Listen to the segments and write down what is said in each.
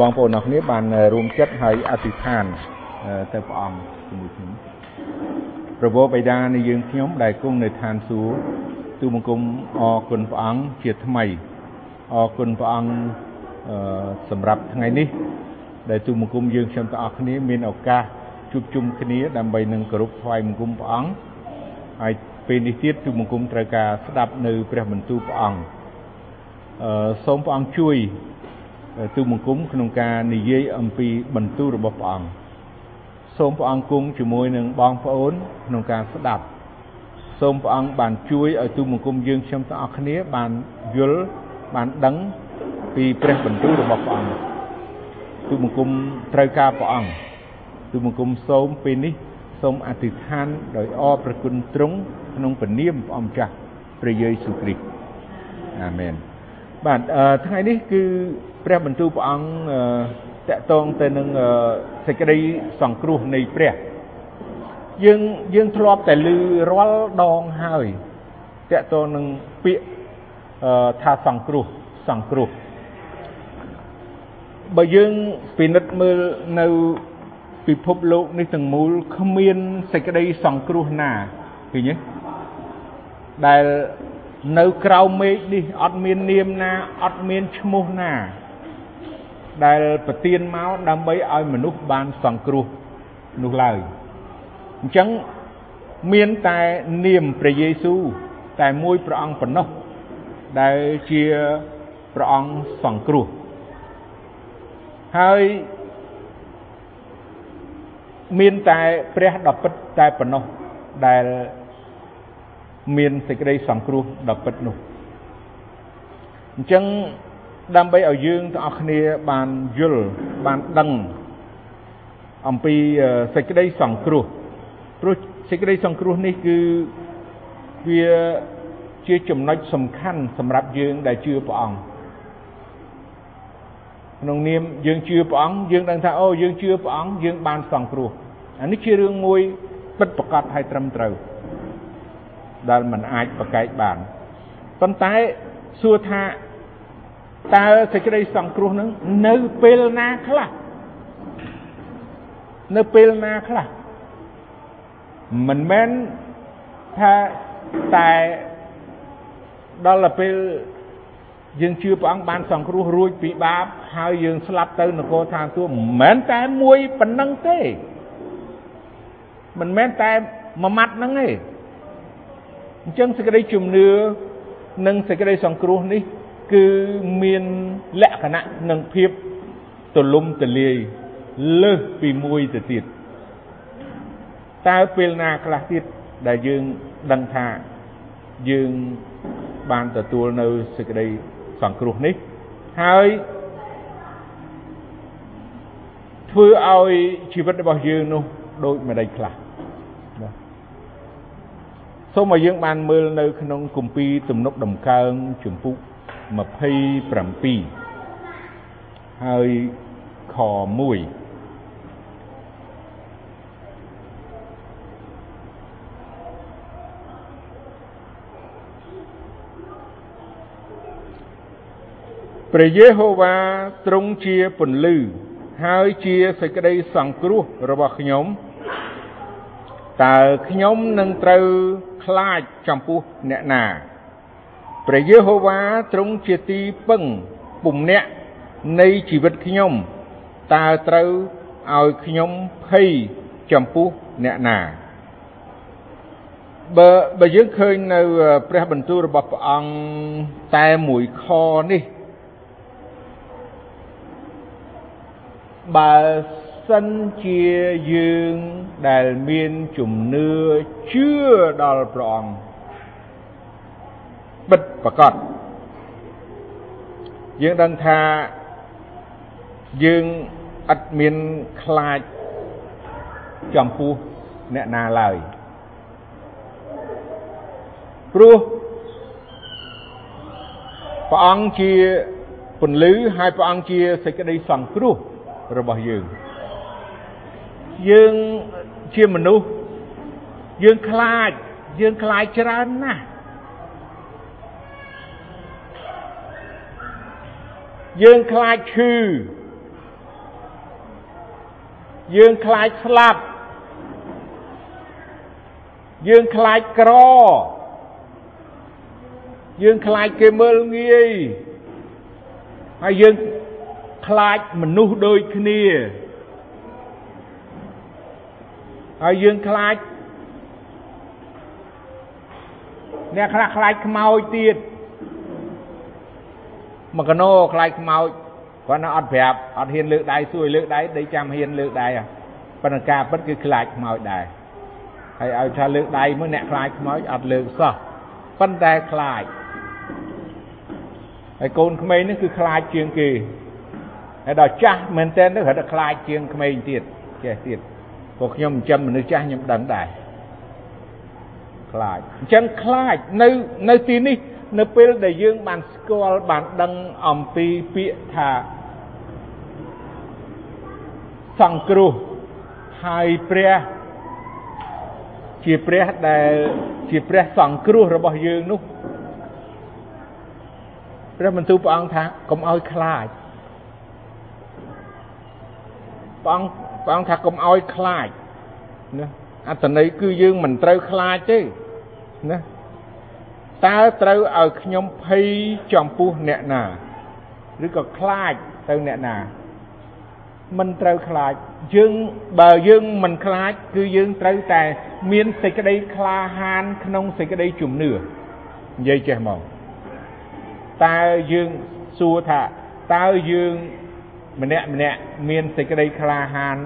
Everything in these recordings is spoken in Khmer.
បងប្អូនអរគ្នាបានរួមចិត្តហើយអធិដ្ឋានទៅព្រះអង្គជាមួយខ្ញុំប្រពោបិតានៃយើងខ្ញុំដែលគង់នៅឋានសួគ៌ទូបង្គំអរគុណព្រះអង្គជាថ្មីអរគុណព្រះអង្គសម្រាប់ថ្ងៃនេះ ដែលទូបង្គំយើងខ្ញុំទាំងអស់គ្នាមានឱកាសជួបជុំគ្នា ដើម្បីនឹងគោរពថ្វាយបង្គំព្រះអង្គហើយពេលនេះទៀតទូបង្គំត្រូវការស្ដាប់នៅព្រះបន្ទូលព្រះអង្គអឺសូមព្រះអង្គជួយ ទូបង្គំក្នុងការនិយាយអំពីបន្ទូលរបស់ព្រះអង្គសូមព្រះអង្គគង់ជាមួយនឹងបងប្អូនក្នុងការស្ដាប់សូមព្រះអង្គបានជួយឲ្យទូបង្គំយើងខ្ញុំទាំងអស់គ្នាបានយល់បានដឹងពីព្រះបន្ទូលរបស់ព្រះអង្គទូបង្គំត្រូវការព្រះអង្គទូបង្គំសូមពេលនេះសូមអធិដ្ឋានដោយអរព្រគុណទ្រង់ក្នុងព្រះនាមព្រះអង្គម្ចាស់ព្រះយេស៊ូវគ្រីស្ទអាមែន បាទថ្ងៃនេះគឺព្រះបន្ទូលព្រះអង្គតកតងទៅនឹងសេចក្តីសង្គ្រោះនៃព្រះយើងយើងធ្លាប់តែឮរាល់ដងហើយតកតងនឹងពាក្យថាសង្គ្រោះសង្គ្រោះបើយើងពិនិត្យមើលនៅពិភពលោកនេះទាំងមូលគ្មានសេចក្តីសង្គ្រោះណាឃើញទេដែល នៅក្រៅមេឃនេះអត់មាននាមណាអត់មានឈ្មោះណា ដែលប្រទានមកដើម្បីឲ្យមនុស្សបានសង្គ្រោះនោះឡើយអញ្ចឹងមានតែនាមព្រះយេស៊ូវតែមួយព្រះអង្គប៉ុណ្ណោះដែលជាព្រះអង្គសង្គ្រោះហើយមានតែព្រះដ៏ពិតតែប៉ុណ្ណោះដែល មានសេចក្តីសង្គ្រោះដ៏ពិតនោះអញ្ចឹងដើម្បីឲ្យយើងទាំងអស់គ្នាបានយល់បានដឹងអំពីសេចក្តីសង្គ្រោះព្រោះសេចក្តីសង្គ្រោះនេះគឺវាជាចំណុចសំខាន់សម្រាប់យើងដែលជឿព្រះអង្គក្នុងនាមយើងជឿព្រះអង្គយើងដឹងថាអូយើងជឿព្រះអង្គយើងបានសង្គ្រោះអានេះជារឿងមួយពិតប្រកបហើយត្រឹមត្រូវ ដែលมันអាចប្រកែកបានប៉ុន្តែសួរថាតើសេចក្តីសង្គ្រោះនឹងនៅពេលណាខ្លះនៅពេលណាខ្លះមិនមែនថាតែដល់ទៅពេលយើងជឿព្រះអង្គបានសង្គ្រោះរួចពីបាបហើយយើងស្លាប់ទៅនគរឋានសួគ៌មិនមែនតែមួយប៉ុណ្ណឹងទេមិនមែនតែមួយម៉ាត់ហ្នឹងទេ អញ្ចឹងសេចក្តីជំនឿនិងសេចក្តីសង្គ្រោះនេះ គឺមានលក្ខណៈនិងភាពទលំទលាយលើសពីមួយទៅទៀតតើពេលណាខ្លះទៀតដែលយើងដឹងថាយើងបានទទួលនៅសេចក្តីសង្គ្រោះនេះហើយធ្វើឲ្យជីវិតរបស់យើងនោះដូចម្ដេចខ្លះ សូមឲ្យយើងបានមើលនៅក្នុងគម្ពីរទំនុកដំកើងជំពូក27ហើយខ1ព្រះយេហូវ៉ាទ្រង់ជាពន្លឺ ហើយជាសេចក្តីសង្គ្រោះរបស់ខ្ញុំ តើខ្ញុំនឹងត្រូវខ្លាចចំពោះអ្នកណាព្រះយេហូវ៉ាទ្រង់ជាទីពឹងពំនាក់នៃជីវិតខ្ញុំ តើត្រូវឲ្យខ្ញុំភ័យចំពោះអ្នកណាបើបើយើងឃើញនៅព្រះបន្ទូលរបស់ព្រះអង្គតែមួយខនេះបើ សិនជាយើងដែលមានជំនឿជឿដល់ព្រះអង្គបិទប្រកបយើងដឹងថាយើងអត់មានខ្លាចចំពោះអ្នកណាឡើយព្រោះព្រះអង្គជាពន្លឺហើយព្រះអង្គជាសេចក្តីសង្គ្រោះរបស់យើង យើងជាមនុស្សយើងខ្លាចយើងខ្លាចច្រើនណាស់យើងខ្លាចឈឺយើងខ្លាចស្លាប់យើងខ្លាចក្រយើងខ្លាចគេមើលងាយហើយយើងខ្លាចមនុស្សដូចគ្នា ហើយយើងខ្លាចអ្នកខ្លះខ្លាចខ្មោចទៀតមកកណោខ្លាចខ្មោចគាត់នៅអត់ប្រាប់អត់ហ៊ានលើកដៃសួយលើកដៃដេកចាំហ៊ានលើកដៃប៉ុន្តែការពិតគឺខ្លាចខ្មោចដែរហើយឲ្យថាលើកដៃមួយអ្នកខ្លាចខ្មោចអត់លើកសោះប៉ុន្តែខ្លាចហើយកូនក្មេងនេះគឺខ្លាចជាងគេហើយដល់ចាស់មែនតើទៅរត់តែខ្លាចជាងក្មេងទៀតចេះទៀត ព្រោះខ្ញុំចិញ្ចឹមមនុស្សចាស់ខ្ញុំដឹងដែរខ្លាចអញ្ចឹងខ្លាចនៅនៅទីនេះ នៅពេលដែលយើងបានស្គាល់បានដឹងអំពីពាក្យថាសង្គ្រោះហើយព្រះជាព្រះដែលជាព្រះសង្គ្រោះរបស់យើងនោះព្រះបន្ទូលព្រះអង្គថាកុំឲ្យខ្លាចព្រះអង្គ ព្រះអង្គថាកុំឲ្យខ្លាចណាអត្តន័យគឺយើងមិនត្រូវខ្លាចទេណាតើត្រូវឲ្យខ្ញុំភ័យចំពោះអ្នកណាឬក៏ខ្លាចទៅអ្នកណាមិនត្រូវខ្លាចយើងបើយើងមិនខ្លាច គឺយើងត្រូវតែ មានសេចក្តីក្លាហាន ក្នុងសេចក្តីជំនឿនិយាយចេះមកតើយើងសួរថាតើយើង ម្នាក់ម្នាក់មានសេចក្តីក្លាហាន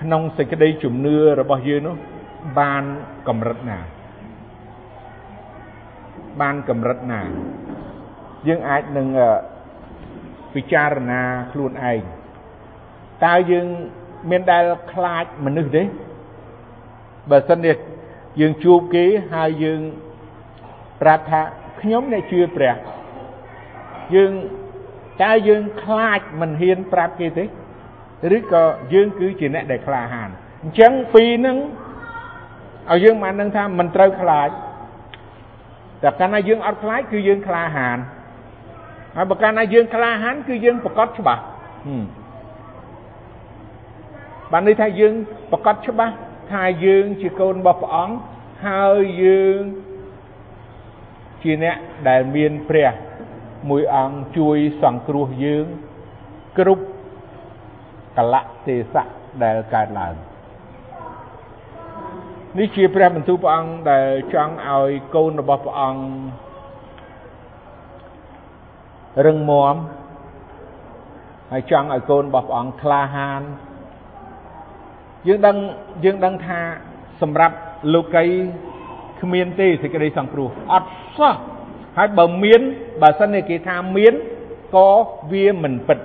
ក្នុងសេចក្តីជំនឿរបស់យើងនោះបានកម្រិតណា បានកម្រិតណា យើងអាចនឹងពិចារណាខ្លួនឯងតើយើងមានដែលខ្លាចមនុស្សទេបើសិនជាយើងជួបគេហើយយើងប្រាប់ថាខ្ញុំអ្នកជឿព្រះយើង តើយើងខ្លាចមិនហ៊ានប្រាប់គេទេឬក៏យើងគឺជាអ្នកដែលក្លាហានអញ្ចឹងពីរហ្នឹងឲ្យយើងបានដឹងថាមិនត្រូវខ្លាចតែកាលណាយើងអត់ខ្លាចគឺយើងក្លាហានហើយបើកាលណាយើងក្លាហានគឺយើងប្រកាសច្បាស់បានន័យថាយើងប្រកាសច្បាស់ថាយើងជាកូនរបស់ព្រះអង្គហើយយើងជាអ្នកដែលមានព្រះ មួយអង្គជួយសង្គ្រោះយើងគ្រប់កលៈទេសៈដែលកើតឡើងនេះជាព្រះបន្ទូលព្រះអង្គដែលចង់ឲ្យកូនរបស់ព្រះអង្គរឹងមាំហើយចង់ឲ្យកូនរបស់ព្រះអង្គក្លាហានយើងដឹងយើងដឹងថាសម្រាប់លោកីគ្មានទេសេចក្តីសង្គ្រោះអត់សោះ ហើយបើមានបើសិនជាគេថាមានក៏វាមិនពិត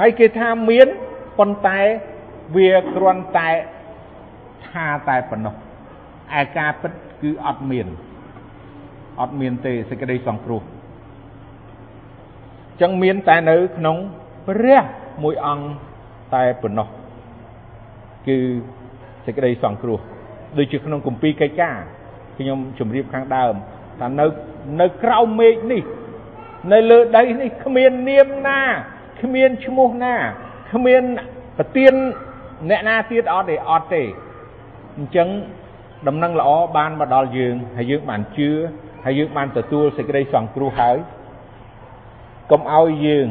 ហើយគេថាមានប៉ុន្តែវាគ្រាន់តែថាតែប៉ុណ្ណោះឯការពិតគឺអត់មានអត់មានទេសេចក្តីសង្គ្រោះចឹងមានតែនៅក្នុងព្រះមួយអង្គតែប៉ុណ្ណោះគឺសេចក្តីសង្គ្រោះដូចជាក្នុងគម្ពីរកិច្ចការខ្ញុំជម្រាបខាងដើម ថានៅនៅក្រៅមេឃនេះ នៅលើដីនេះគ្មាននាមណាគ្មានឈ្មោះណាគ្មានប្រទៀនអ្នកណាទៀតអត់ទេអត់ទេអញ្ចឹងដំណឹងល្អបានមកដល់យើងហើយយើងបានជឿហើយយើងបានទទួលសេចក្តីសង្គ្រោះហើយកុំឲ្យយើង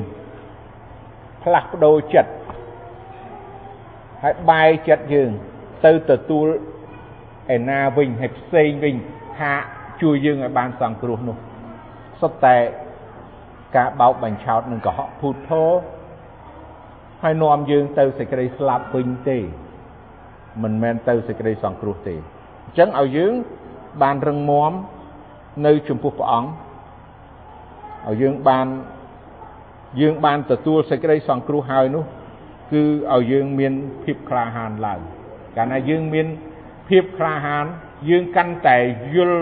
ផ្លាស់ប្ដូរចិត្តហើយបែរចិត្តយើងទៅទទួលឯណាវិញហើយផ្សេងវិញថា ជួយយើងឲ្យបានសង្គ្រោះនោះសុទ្ធតែការបោកបញ្ឆោតនឹងកុហកភូតធរហើយនាំយើងទៅសេចក្តីស្លាប់វិញទេមិនមែនទៅសេចក្តីសង្គ្រោះទេអញ្ចឹងឲ្យយើងបានរឹងមាំនៅចំពោះព្រះអង្គឲ្យយើងបានយើងបានទទួលសេចក្តីសង្គ្រោះហើយនោះ គឺឲ្យយើងមានភាពក្លាហានឡើងកាលណាយើងមានភាពក្លាហានយើងកាន់តែយល់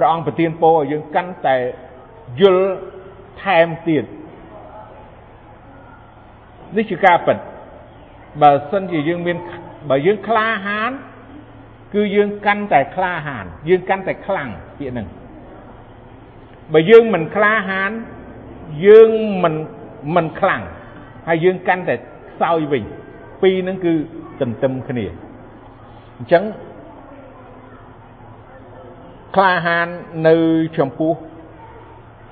ព្រះអង្គប្រទានពរឲ្យយើងកាន់តែយល់ថែមទៀតនេះជាការពិតបើសិនជាយើងមានបើយើងក្លាហាន គឺយើងកាន់តែក្លាហាន យើងកាន់តែខ្លាំងពាក្យហ្នឹងបើយើងមិនក្លាហានយើងមិនមិនខ្លាំងហើយយើងកាន់តែសោយវិញពីរហ្នឹងគឺទន្ទឹមគ្នាអញ្ចឹង ក្លាហាននៅចំពោះ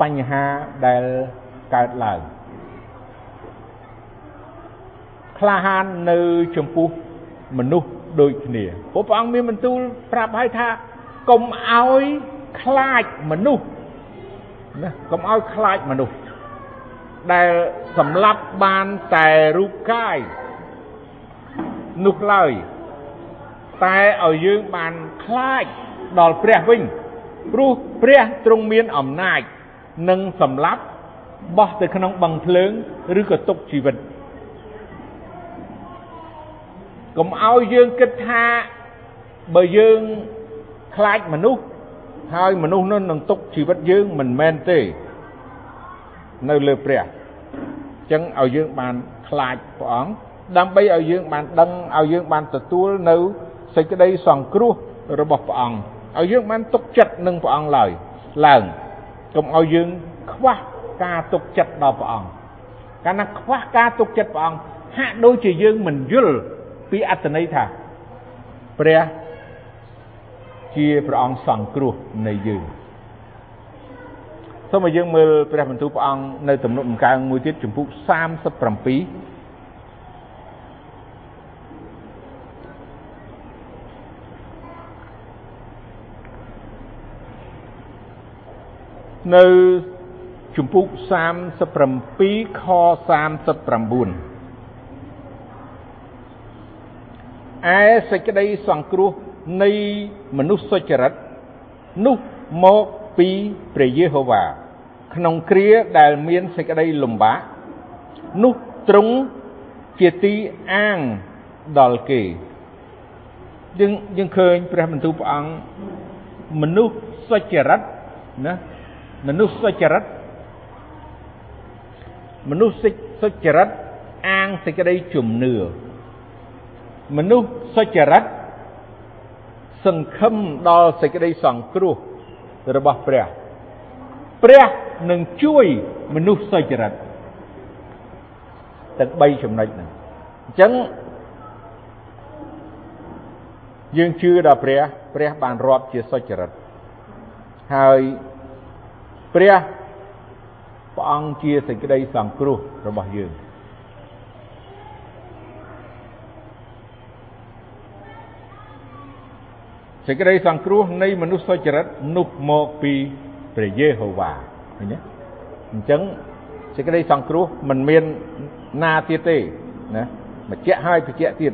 បញ្ហាដែលកើតឡើងក្លាហាននៅចំពោះមនុស្សដូចគ្នាព្រោះព្រះអង្គមានបន្ទូលប្រាប់ឲ្យថាកុំឲ្យខ្លាចមនុស្សណាកុំឲ្យខ្លាចមនុស្សដែលសម្លាប់បានតែរូបកាយនោះឡើយតែឲ្យយើងបានខ្លាច ដល់ព្រះវិញព្រោះព្រះទ្រង់មានអំណាចនឹងសម្លាប់បោះទៅក្នុងបឹងភ្លើងឬក៏ទុកជីវិតកុំឲ្យយើងគិតថាបើយើងខ្លាចមនុស្សហើយមនុស្សនោះនឹងទុកជីវិតយើងមិនមែនទេនៅលើព្រះអញ្ចឹងឲ្យយើងបានខ្លាចព្រះអង្គដើម្បីឲ្យយើងបានដឹងឲ្យយើងបានទទួលនៅសេចក្តីសង្គ្រោះរបស់ព្រះអង្គ ឲ្យយើងបានទុកចិត្តនឹងព្រះអង្គឡើយឡើងកុំឲ្យយើងខ្វះការទុកចិត្តដល់ព្រះអង្គកាលណាខ្វះការទុកចិត្តព្រះអង្គហាក់ដូចជាយើងមិនយល់ពីអត្តន័យថាព្រះជាព្រះអង្គសង្គ្រោះនៃយើងសូមឲ្យយើងមើលព្រះបន្ទូលព្រះអង្គនៅទំនុកដំកើងមួយទៀតចំពុក37 នៅជំពូក37ខ39ឯសេចក្តីសង្គ្រោះនៃមនុស្សសុចរិតនោះមកពីព្រះយេហូវ៉ាក្នុងគ្រាដែលមានសេចក្តីលំបាកនោះទ្រង់ជាទីអាងដល់គេយើងយើងឃើញព្រះបន្ទូលព្រះអង្គមនុស្សសុចរិតណា មនុស្សសុចរិតមនុស្សសុចរិតអាងសេចក្តីជំនឿមនុស្សសុចរិតសង្ឃឹមដល់សេចក្តីសង្គ្រោះរបស់ព្រះព្រះនឹងជួយមនុស្សសុចរិតទាំង3ចំណុចហ្នឹងអញ្ចឹងយើងជឿដល់ព្រះ ព្រះបានរាប់ជាសុចរិតហើយ ព្រះព្រះអង្គជាសេចក្តីសង្គ្រោះរបស់យើងសេចក្តីសង្គ្រោះនៃមនុស្សសុចរិតនោះមកពីព្រះយេហូវ៉ាឃើញទេអញ្ចឹងសេចក្តីសង្គ្រោះមិនមានណាទៀតទេណាបញ្ជាក់ហើយបញ្ជាក់ទៀត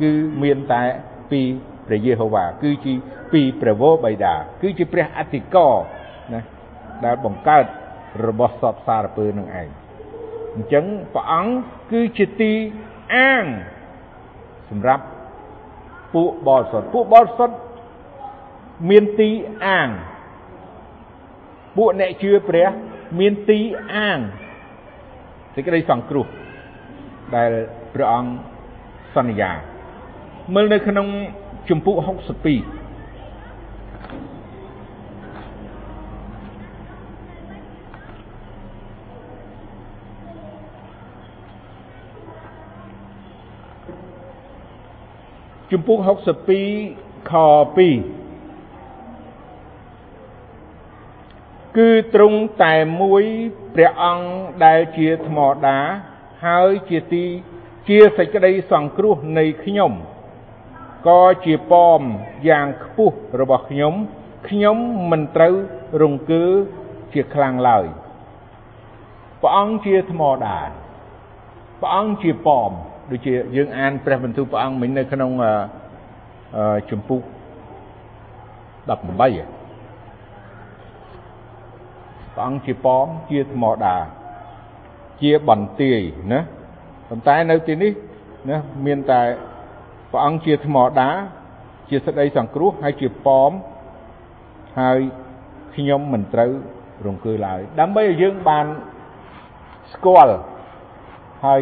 គឺមានតែពីព្រះយេហូវ៉ាគឺជាពីព្រះវរបិតាគឺជាព្រះអធិការណា ដែលបង្កើតរបស់សពសារពើនឹងឯងអញ្ចឹងព្រះអង្គគឺជាទីអាងសម្រាប់ពួកបរិសុទ្ធពួកបរិសុទ្ធមានទីអាងពួកអ្នកជឿព្រះមានទីអាងសេចក្តីសង្គ្រោះដែលព្រះអង្គសន្យាមើលនៅក្នុងជំពូក62 ជំពូក62ខ2គឺទ្រង់តែមួយព្រះអង្គដែលជាថ្មដា ហើយជាទីជាសេចក្តីសង្គ្រោះនៃខ្ញុំក៏ជាប៉មយ៉ាងខ្ពស់របស់ខ្ញុំខ្ញុំមិនត្រូវរង្គើជាខ្លាំងឡើយព្រះអង្គជាថ្មដាព្រះអង្គជាប៉ម ដូចជាយើងអានព្រះបន្ទូលព្រះអង្គមិញនៅក្នុងជំពូក18ព្រះអង្គជាប៉មជាថ្មដា ជាបន្ទាយណាប៉ុន្តែនៅទីនេះណាមានតែព្រះអង្គជាថ្មដា ជាសេចក្តីសង្គ្រោះហើយជាប៉មហើយខ្ញុំមិនត្រូវរង្គើឡើយដើម្បីឲ្យយើងបានស្គាល់ ហើយ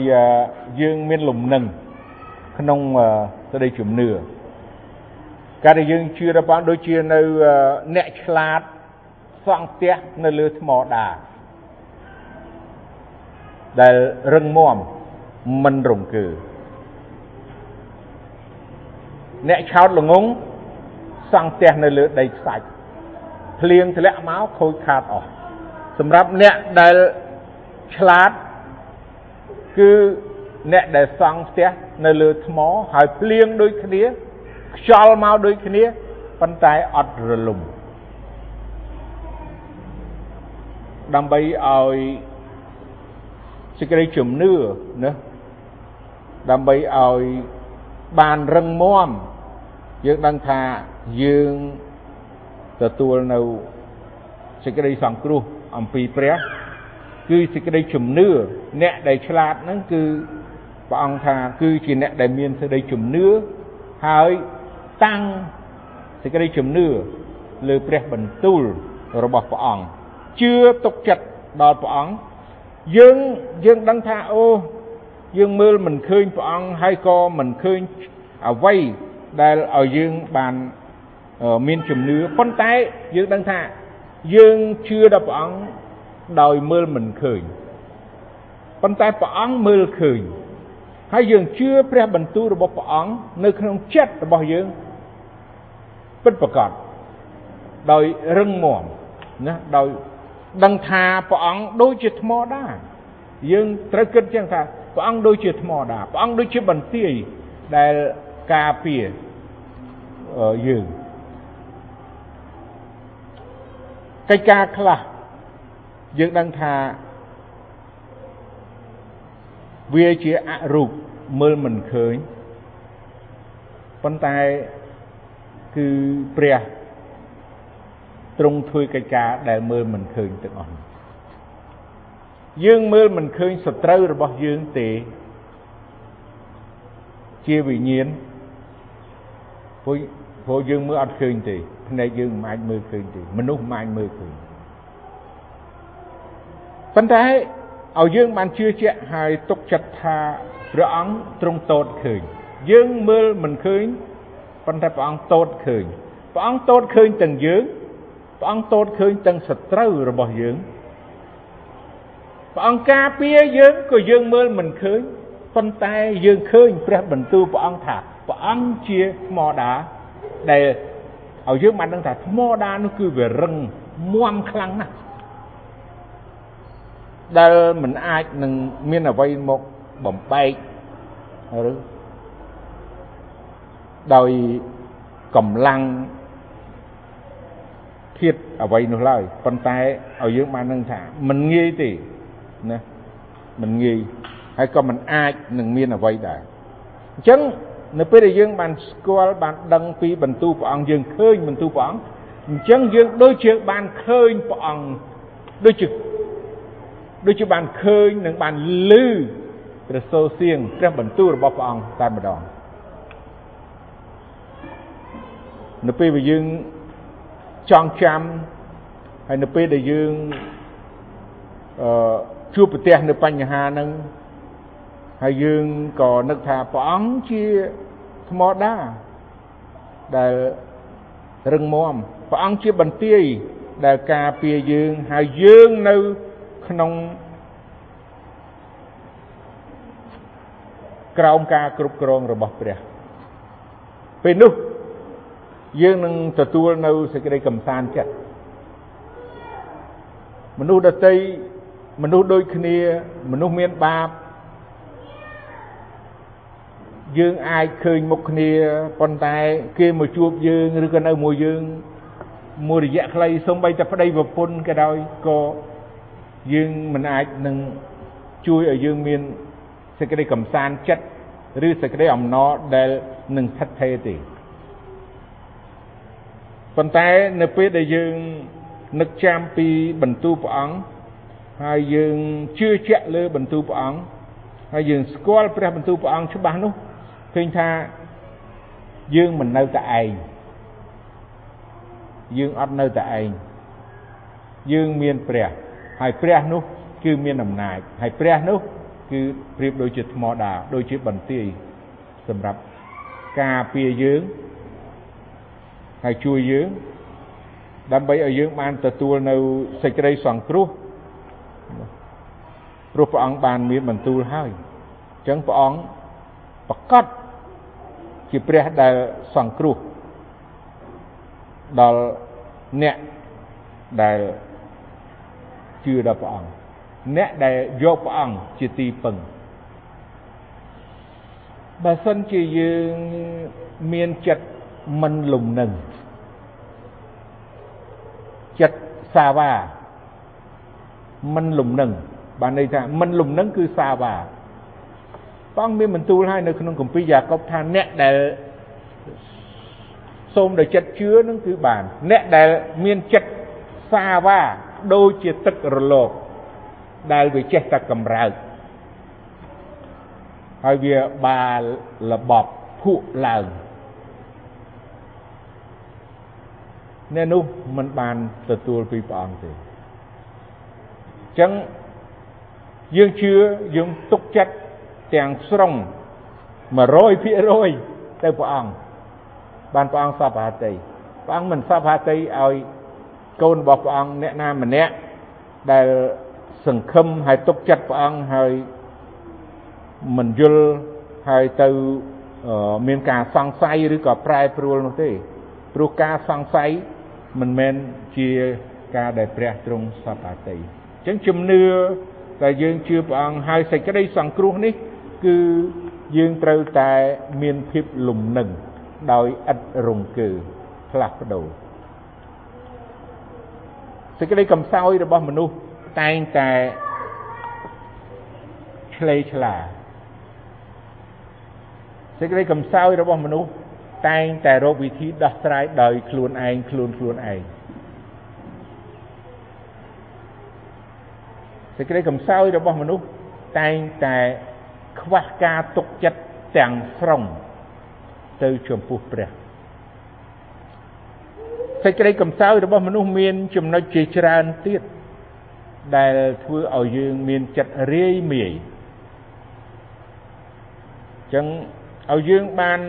យើងមានលំនឹងក្នុងសេចក្តីជំនឿកាលដែលយើងជឿដល់បានដូចជានៅអ្នកឆ្លាតសង់ផ្ទះនៅលើថ្មដាដែលរឹងមាំមិនរង្គើអ្នកឆោតល្ងងសង់ផ្ទះនៅលើដីខ្សាច់ភ្លៀងធ្លាក់មកខូចខាតអស់សម្រាប់អ្នកដែលឆ្លាត គឺអ្នកដែលសង់ផ្ទះនៅលើថ្មហើយភ្លៀងដូចគ្នាខ្យល់មកដូចគ្នាប៉ុន្តែអត់រលំដើម្បីឲ្យសេចក្តីជំនឿណាដើម្បីឲ្យបានរឹងមាំយើងដឹងថាយើងទទួលនៅសេចក្តីសង្គ្រោះអំពីព្រះ គឺសេចក្តីជំនឿអ្នកដែលឆ្លាតហ្នឹងគឺព្រះអង្គថាគឺជាអ្នកដែលមានសេចក្តីជំនឿហើយតាំងសេចក្តីជំនឿលើព្រះបន្ទូលរបស់ព្រះអង្គជឿទុកចិត្តដល់ព្រះអង្គយើងយើងដឹងថាអូយើងមើលមិនឃើញព្រះអង្គហើយក៏មិនឃើញអ្វីដែលឲ្យយើងបានមានជំនឿប៉ុន្តែយើងដឹងថាយើងជឿដល់ព្រះអង្គ ដោយមើលមិនឃើញប៉ុន្តែព្រះអង្គមើលឃើញហើយយើងជឿព្រះបន្ទូលរបស់ព្រះអង្គនៅក្នុងចិត្តរបស់យើងពិតប្រាកដដោយរឹងមាំណាដោយដឹងថាព្រះអង្គដូចជាថ្មដែរយើងត្រូវគិតចឹងថាព្រះអង្គដូចជាថ្មដែរព្រះអង្គដូចជាបន្ទាយដែលការពារយើងកិច្ចការខ្លះ យើងដឹងថាវាជាអរូបមើលមិនឃើញប៉ុន្តែគឺព្រះទ្រង់ធ្វើកិច្ចការដែលមើលមិនឃើញទាំងអស់យើងមើលមិនឃើញសត្រូវរបស់យើងទេជាវិញ្ញាណព្រោះព្រោះយើងមើលអត់ឃើញទេភ្នែកយើងមិនអាចមើលឃើញទេមនុស្សមិនអាចមើលឃើញ ប៉ុន្តែឲ្យយើងបានជឿជាក់ហើយទុកចិត្តថាព្រះអង្គទ្រង់តូតឃើញយើងមើលមិនឃើញប៉ុន្តែព្រះអង្គតូតឃើញព្រះអង្គតូតឃើញទាំងយើងព្រះអង្គតូតឃើញទាំងសត្រូវរបស់យើងព្រះអង្គការពារយើងក៏យើងមើលមិនឃើញប៉ុន្តែយើងឃើញព្រះបន្ទូលព្រះអង្គថាព្រះអង្គជាថ្មដាដែលឲ្យយើងបានដឹងថាថ្មដានោះគឺវារឹងមាំខ្លាំងណាស់ ដែលមិនអាចនឹងមានអ្វីមកបំបែកឬដោយកម្លាំងធាតអ្វីនោះឡើយប៉ុន្តែឲ្យយើងបាននឹងថាមិនងាយទេណាមិនងាយហើយក៏មិនអាចនឹងមានអ្វីដែរអញ្ចឹងនៅពេលដែលយើងបានស្គាល់បានដឹងពីបន្ទូលព្រះអង្គយើងឃើញបន្ទូលព្រះអង្គអញ្ចឹងយើងដូចជាបានឃើញព្រះអង្គដូចជា ដូចជាបានឃើញនិងបានឮព្រះសូរសៀងព្រះបន្ទូលរបស់ព្រះអង្គតែម្ដងនៅពេលដែលយើងចងចាំហើយនៅពេលដែលយើងអឺជួបប្រទះនៅបញ្ហាហ្នឹងហើយយើងក៏នឹកថាព្រះអង្គជាថ្មដាដែលរឹងមាំព្រះអង្គជាបន្ទាយដែលការពារយើងហើយយើងនៅ ក្នុងក្រោមការគ្រប់គ្រងរបស់ព្រះពេលនោះយើងនឹងទទួលនៅសេចក្តីកំសាន្តចិត្តមនុស្សដតីមនុស្សដូចគ្នាមនុស្សមានបាបយើងអាចឃើញមុខគ្នាប៉ុន្តែគេមកជួបយើងឬក៏នៅមួយយើងមួយរយៈខ្លីសំបីតែប្តីប្រពន្ធក៏ដោយក៏ យើងមិនអាចនឹងជួយឲ្យយើងមានសេចក្តីកំសាន្តចិត្តឬសេចក្តីអំណរដែលនឹងស្ថិតថេរទេប៉ុន្តែនៅពេលដែលយើងនឹកចាំពីបន្ទូលព្រះអង្គហើយយើងជឿជាក់លើបន្ទូលព្រះអង្គហើយយើងស្គាល់ព្រះបន្ទូលព្រះអង្គច្បាស់នោះឃើញថាយើងមិននៅតែឯងយើងអត់នៅតែឯងយើងមានព្រះ ហើយព្រះនោះគឺមានអំណាចហើយព្រះនោះគឺប្រៀបដូចជាថ្មដាដូចជាបន្ទាយសម្រាប់ការពារយើងហើយជួយយើងដើម្បីឲ្យយើងបានទទួលនៅសេចក្តីសង្គ្រោះព្រោះព្រះអង្គបានមានបន្ទូលហើយចឹងព្រះអង្គប្រកាសជាព្រះដែលសង្គ្រោះដល់អ្នកដែល ជឿដល់ព្រះអង្គអ្នកដែលយកព្រះអង្គជាទីពឹងបើសិនជាយើងមានចិត្តមិនលំនឹងចិត្តសាវ៉ាមិនលំនឹងបានន័យថាមិនលំនឹងគឺសាវ៉ាព្រះអង្គមានបន្ទូលឲ្យនៅក្នុងគម្ពីរយ៉ាកុបថាអ្នកដែលសូមដោយចិត្តជឿនឹងគឺបាន អ្នកដែលមានចិត្តសាវ៉ា ដូចជាទឹករលកដែលវាចេះតែកម្រើកហើយវាបាលរបបភក់ឡើងអ្នកនោះមិនបានទទួលពីព្រះអង្គទេអញ្ចឹងយើងជឿយើងទុកចិត្តទាំងស្រុង100%ទៅព្រះអង្គបានព្រះអង្គសពហតិព្រះអង្គមិនសពហតិឲ្យ កូនរបស់ព្រះអង្គអ្នកណាម្នាក់ដែលសង្ឃឹមហើយទុកចិត្តព្រះអង្គហើយមិនយល់ហើយទៅមានការសង្ស័យឬក៏ប្រែប្រួលនោះទេព្រោះការសង្ស័យមិនមែនជាការដែលព្រះទ្រង់សពតិអញ្ចឹងជំនឿតែយើងជឿព្រះអង្គហើយសេចក្តីសង្គ្រោះនេះ គឺយើងត្រូវតែមានភាពលំនឹងដោយឥតរង្គើផ្លាស់ប្ដូរ សេចក្តីកំសោយរបស់មនុស្សតែងតែឆ្លេឆ្លាសេចក្តីកំសោយរបស់មនុស្សតែងតែរកវិធីដោះស្រាយដោយខ្លួនឯងខ្លួនខ្លួនឯងសេចក្តីកំសោយរបស់មនុស្សតែងតែខ្វះការទុកចិត្តទាំងស្រុងទៅចំពោះព្រះ សេចក្តីកំសោយរបស់មនុស្សមានចំណុចជាច្រើនទៀតដែលធ្វើឲ្យយើងមានចិត្តរាយមាយចឹងឲ្យយើងបាន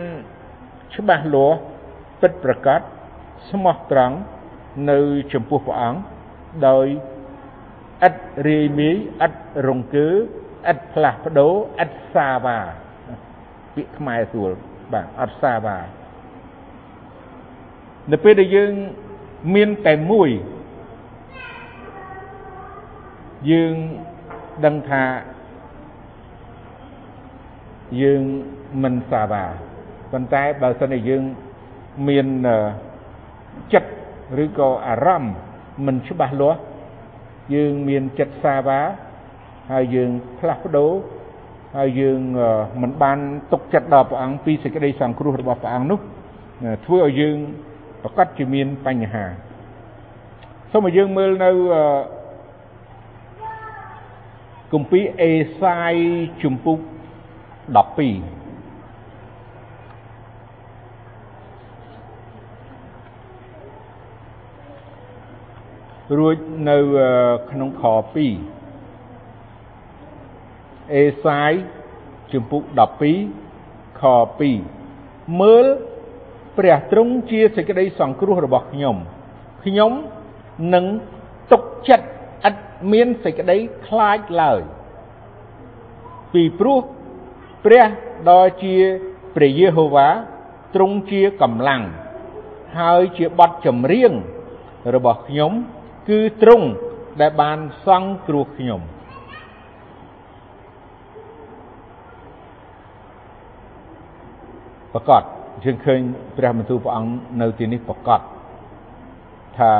ច្បាស់លាស់ពិតប្រកបស្មោះត្រង់នៅចំពោះព្រះអង្គដោយឥតរាយមាយឥតរង្គើឥតផ្លាស់ប្ដូរឥតសាវ៉ាពាក្យខ្មែរស្រួលបាទអត់សាវ៉ា នៅពេលដែលយើងមានតែមួយយើងដឹងថាយើងមិនសាវ៉ាប៉ុន្តែបើសិនជាយើងមានចិត្តឬក៏អារម្មណ៍មិនច្បាស់លាស់យើងមានចិត្តសាវ៉ាហើយយើងផ្លាស់ប្ដូរហើយយើងមិនបានទុកចិត្តដល់ព្រះអង្គពីសេចក្តីសង្គ្រោះរបស់ព្រះអង្គនោះធ្វើឲ្យយើង ប្រកាសជាមានបញ្ហាសូមឲ្យយើងមើលនៅគម្ពីរអេសាយជំពូក12រួចនៅក្នុងខ2អេសាយជំពូក12ខ2មើល ព្រះទ្រង់ជាសេចក្តីសង្គ្រោះរបស់ខ្ញុំ ខ្ញុំនឹងទុកចិត្តឥតមានសេចក្តីខ្លាចឡើយ ពីព្រោះព្រះដ៏ជាព្រះយេហូវ៉ាទ្រង់ជាកម្លាំង ហើយជាបទចម្រៀងរបស់ខ្ញុំ គឺទ្រង់ដែលបានសង្គ្រោះខ្ញុំប្រកាស យើងឃើញព្រះបន្ទូលព្រះអង្គនៅទីនេះប្រកាសថា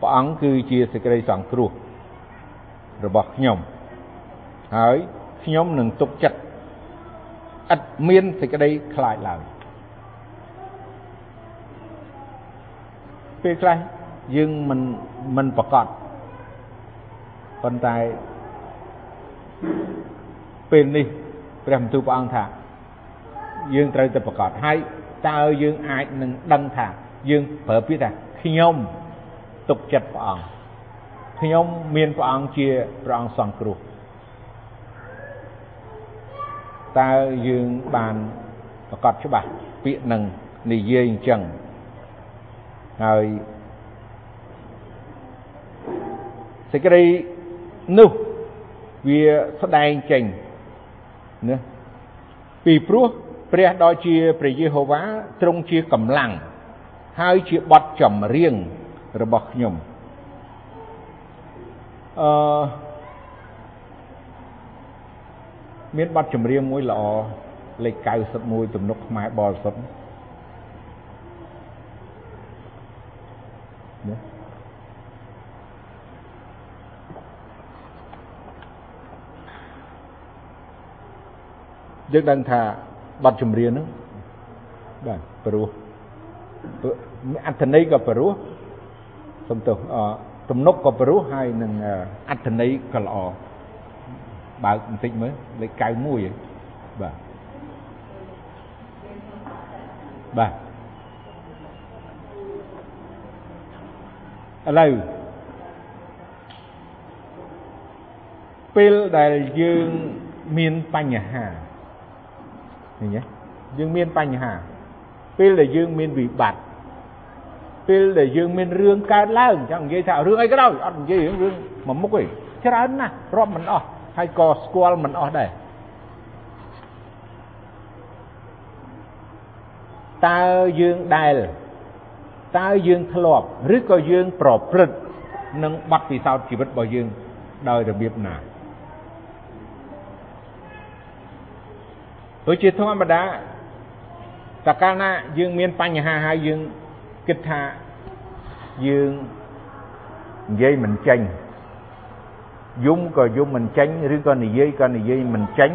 ព្រះអង្គគឺជាសេចក្តីសង្គ្រោះរបស់ខ្ញុំហើយខ្ញុំនឹងទុកចិត្តឥតមានសេចក្តីខ្លាចឡើយពេលខ្លះយើងមិនមិនប្រកាសប៉ុន្តែពេលនេះព្រះបន្ទូលព្រះអង្គថា យើងត្រូវតែប្រកាសហើយតើយើងអាចនឹងដឹងថាយើងប្រើពាក្យថាខ្ញុំទុកចិត្តព្រះអង្គខ្ញុំមានព្រះអង្គជាព្រះអង្គសង្គ្រោះតើយើងបានប្រកាសច្បាស់ពាក្យនឹងនិយាយអញ្ចឹងហើយសេចក្តីនោះវាស្ដែងចេញណាពីព្រោះ ព្រះដ៏ជាព្រះយេហូវ៉ាទ្រង់ជាកម្លាំងហើយជាបទចម្រៀងរបស់ខ្ញុំអឺមានបទចម្រៀងមួយល្អលេខ91ទំនុកខ្មែរបរិសុទ្ធណាយើងដឹងថា បទចម្រៀងហ្នឹងបាទព្រោះអត្ថន័យក៏ព្រោះសំទោសទំនុកក៏ព្រោះហើយនឹងអត្ថន័យក៏ល្អបើកបន្តិចមើលលេខ91បាទបាទឥឡូវពេលដែលយើងមានបញ្ហា ឃើញទេយើងមានបញ្ហា ពេលដែលយើងមានវិបត្តិពេលដែលយើងមានរឿងកើតឡើងចង់និយាយថារឿងអីក៏ដោយអត់និយាយរឿងមួយមុខទេច្រើនណាស់រាប់មិនអស់ហើយក៏ស្គាល់មិនអស់ដែរតើយើងដែលតើយើងធ្លាប់ឬក៏យើងប្រព្រឹត្តនឹងបទពិសោធន៍ជីវិតរបស់យើងដោយរបៀបណា ព្រោះជាធម្មតាតើកាលណាយើងមានបញ្ហាហើយយើងគិតថាយើងនិយាយមិនចេញយំក៏យំមិនចេញឬក៏និយាយក៏និយាយមិនចេញ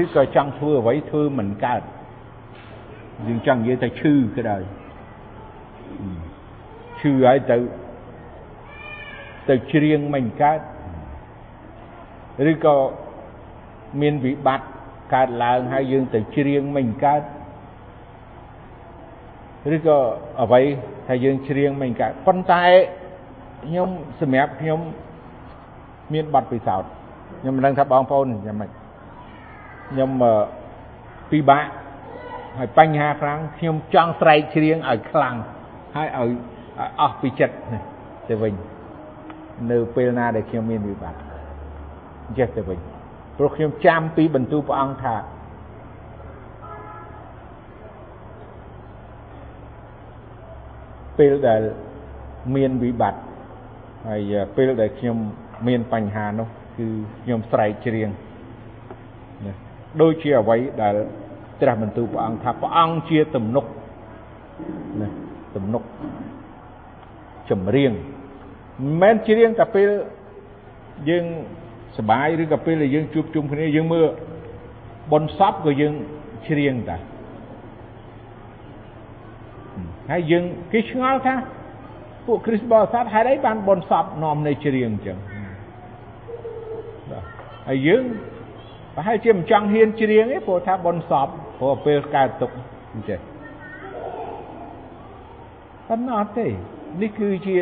ឬក៏ចង់ធ្វើអ្វីធ្វើមិនកើតយើងចង់និយាយថាឈឺក៏ដោយឈឺហើយទៅទៅច្រៀងមិនកើតឬក៏មានវិបត្តិ កើតឡើងហើយយើងទៅច្រៀងមិនកើតឬក៏អ្វីថាយើងច្រៀងមិនកើតប៉ុន្តែខ្ញុំសម្រាប់ខ្ញុំមានប័ណ្ណពិសោធន៍ខ្ញុំមិនដឹងថាបងប្អូនយ៉ាងម៉េចខ្ញុំពិបាកហើយបញ្ហាខ្លាំងខ្ញុំចង់ស្រែកច្រៀងឲ្យខ្លាំងហើយឲ្យអស់ពីចិត្តទៅវិញនៅពេលណាដែលខ្ញុំមានវិបត្តិចេះទៅវិញ ព្រោះខ្ញុំចាំពីបន្ទូលព្រះអង្គថាពេលដែលមានវិបត្តិហើយពេលដែលខ្ញុំមានបញ្ហានោះគឺខ្ញុំស្រែកច្រៀងណាដូចជាអ្វីដែលត្រាស់បន្ទូលព្រះអង្គថាព្រះអង្គជាទំនុកណាទំនុកចម្រៀងមិនមែនច្រៀងតែពេលយើង សបាយឬក៏ពេលដែលយើងជួបជុំគ្នាយើងមើលបនសពក៏យើងច្រៀងតាហើយយើងគេឆ្ងល់ថាពួកគ្រិស្តបរិស័ទហេតុអីបានបនសពនាំនៃច្រៀងអញ្ចឹងបាទហើយយើងប្រហែលជាមិនចង់ហ៊ានច្រៀងទេព្រោះថាបនសពព្រោះពេលកើតទុកអញ្ចឹងប៉ុន្តែអត់ទេនេះគឺជា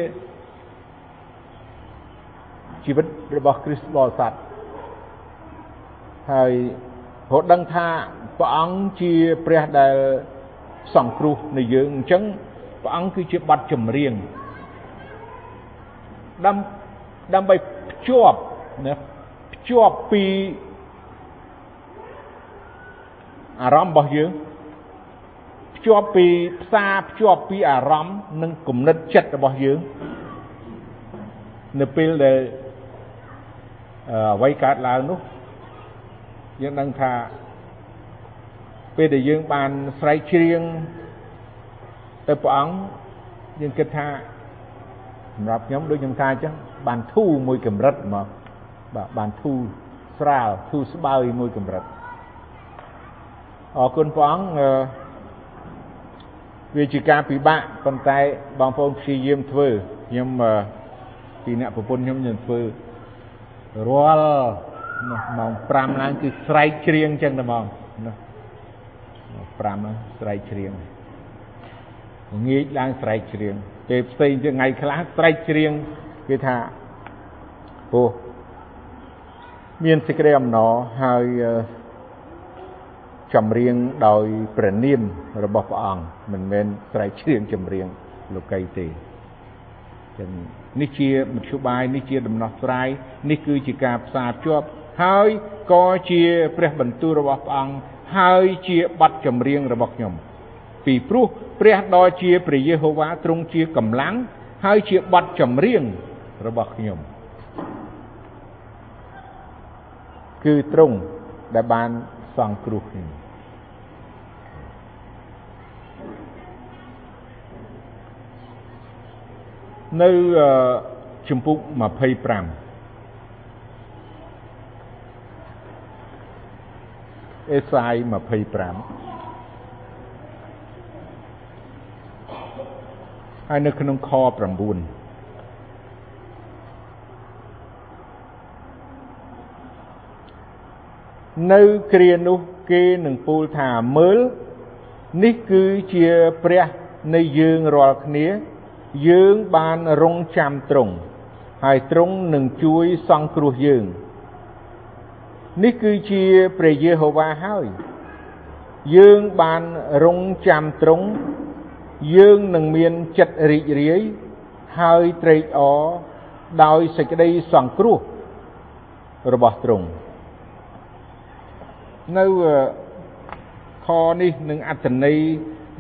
ជីវិតរបស់គ្រិស្តបរិស័ទហើយព្រោះដឹងថាព្រះអង្គជាព្រះដែលសង្គ្រោះនៃយើងអញ្ចឹងព្រះអង្គគឺជាបទចម្រៀងដើម្បីភ្ជាប់ណាភ្ជាប់ពីអារម្មណ៍របស់យើងភ្ជាប់ពីផ្សារភ្ជាប់ពីអារម្មណ៍និងគំនិតចិត្តរបស់យើងនៅពេលដែល អ្វីកើតឡើងនោះយើងដឹងថាពេលដែលយើងបានស្រែកច្រៀងទៅព្រះអង្គយើងគិតថាសម្រាប់ខ្ញុំដូចខ្ញុំថាអញ្ចឹងបានធូរមួយកម្រិតមកបាទបានធូរស្រាលធូរស្បើយមួយកម្រិតអរគុណព្រះអង្គវាជាការពិបាកប៉ុន្តែបងប្អូនព្យាយាមធ្វើខ្ញុំពីអ្នកប្រពន្ធខ្ញុំខ្ញុំធ្វើ រាល់ម៉ោង5ឡើងគឺស្រែកច្រៀងចឹងតែហ្មងណា5ហ្នឹងស្រែកច្រៀងងាកឡើងស្រែកច្រៀងពេលផ្សេងជាថ្ងៃខ្លះស្រែកច្រៀងគេថាពោះមានសេចក្តីអំណរហើយចម្រៀងដោយព្រះនាមរបស់ព្រះអង្គមិនមែនស្រែកច្រៀងចម្រៀងលោកីទេចឹង នេះជាមធ្យោបាយនេះជាដំណោះស្រាយនេះគឺជាការផ្សារភ្ជាប់ហើយក៏ជាព្រះបន្ទូលរបស់ព្រះអង្គហើយជាបទចម្រៀងរបស់ខ្ញុំ ពីព្រោះព្រះដ៏ជាព្រះយេហូវ៉ាទ្រង់ជាកម្លាំងហើយជាបទចម្រៀងរបស់ខ្ញុំគឺទ្រង់ដែលបានសង្គ្រោះខ្ញុំ នៅជំពូក25អេសាយ25ហើយនៅក្នុងខ9នៅគ្រានោះគេនឹងពោលថាមើល នេះគឺជាព្រះនៃយើងរាល់គ្នា យើងបានរងចាំត្រង់ ហើយត្រង់នឹងជួយសង្គ្រោះយើង នេះគឺជាព្រះយេហូវ៉ាហើយ យើងបានរងចាំត្រង់ យើងនឹងមានចិត្តរីករាយ ហើយត្រេកអរដោយសេចក្តីសង្គ្រោះរបស់ទ្រង់នៅខនេះនឹងអត្ថន័យ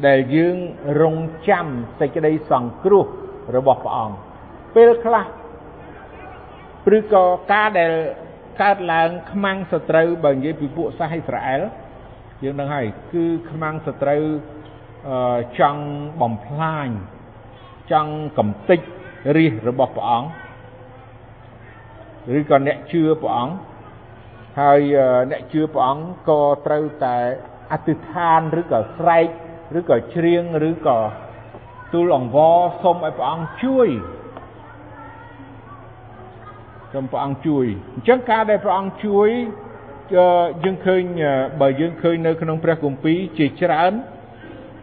ដែលយើងរងចាំសេចក្តីសង្គ្រោះរបស់ព្រះអង្គពេលខ្លះឬក៏ការដែលកើតឡើងខ្មាំងសត្រូវបើនិយាយពីពួកសាសអ៊ីស្រាអែលយើងដឹងហើយគឺខ្មាំងសត្រូវចង់បំផ្លាញចង់កំទេចរាជរបស់ព្រះអង្គឬក៏អ្នកជឿព្រះអង្គហើយអ្នកជឿព្រះអង្គក៏ត្រូវតែអធិដ្ឋានឬក៏ស្រែក ឬក៏ច្រៀងឬក៏ទូលអង្វរសូមឲ្យព្រះអង្គជួយសូមព្រះអង្គជួយអញ្ចឹងការដែលព្រះអង្គជួយយើងឃើញបើយើងឃើញនៅក្នុងព្រះគម្ពីរជាច្រើន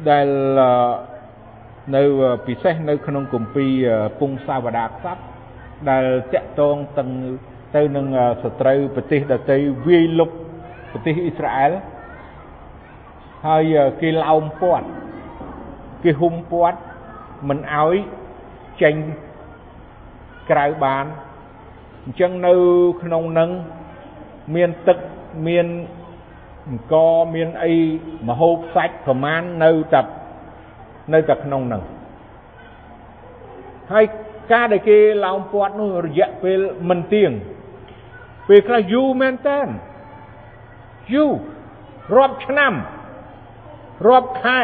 ដែលនៅពិសេសនៅក្នុងគម្ពីរពងសាវតាក្សត្រដែលតាក់ទងទាំងទៅនឹងសត្រូវប្រទេសដទៃវាយលុកប្រទេសអ៊ីស្រាអែល ហើយគេឡោមព័ទ្ធគេហុំព័ទ្ធមិនអោយចេញក្រៅបានអញ្ចឹងនៅក្នុងនឹងមានទឹកមានអង្គមានអីមហូបសាច់ប្រមាណនៅតែនៅតែក្នុងនឹងហើយការដែលគេឡោមព័ទ្ធនោះរយៈពេលមិនទៀងពេលខ្លះយូរមែនតើយូររាប់ឆ្នាំ រាប់ខែ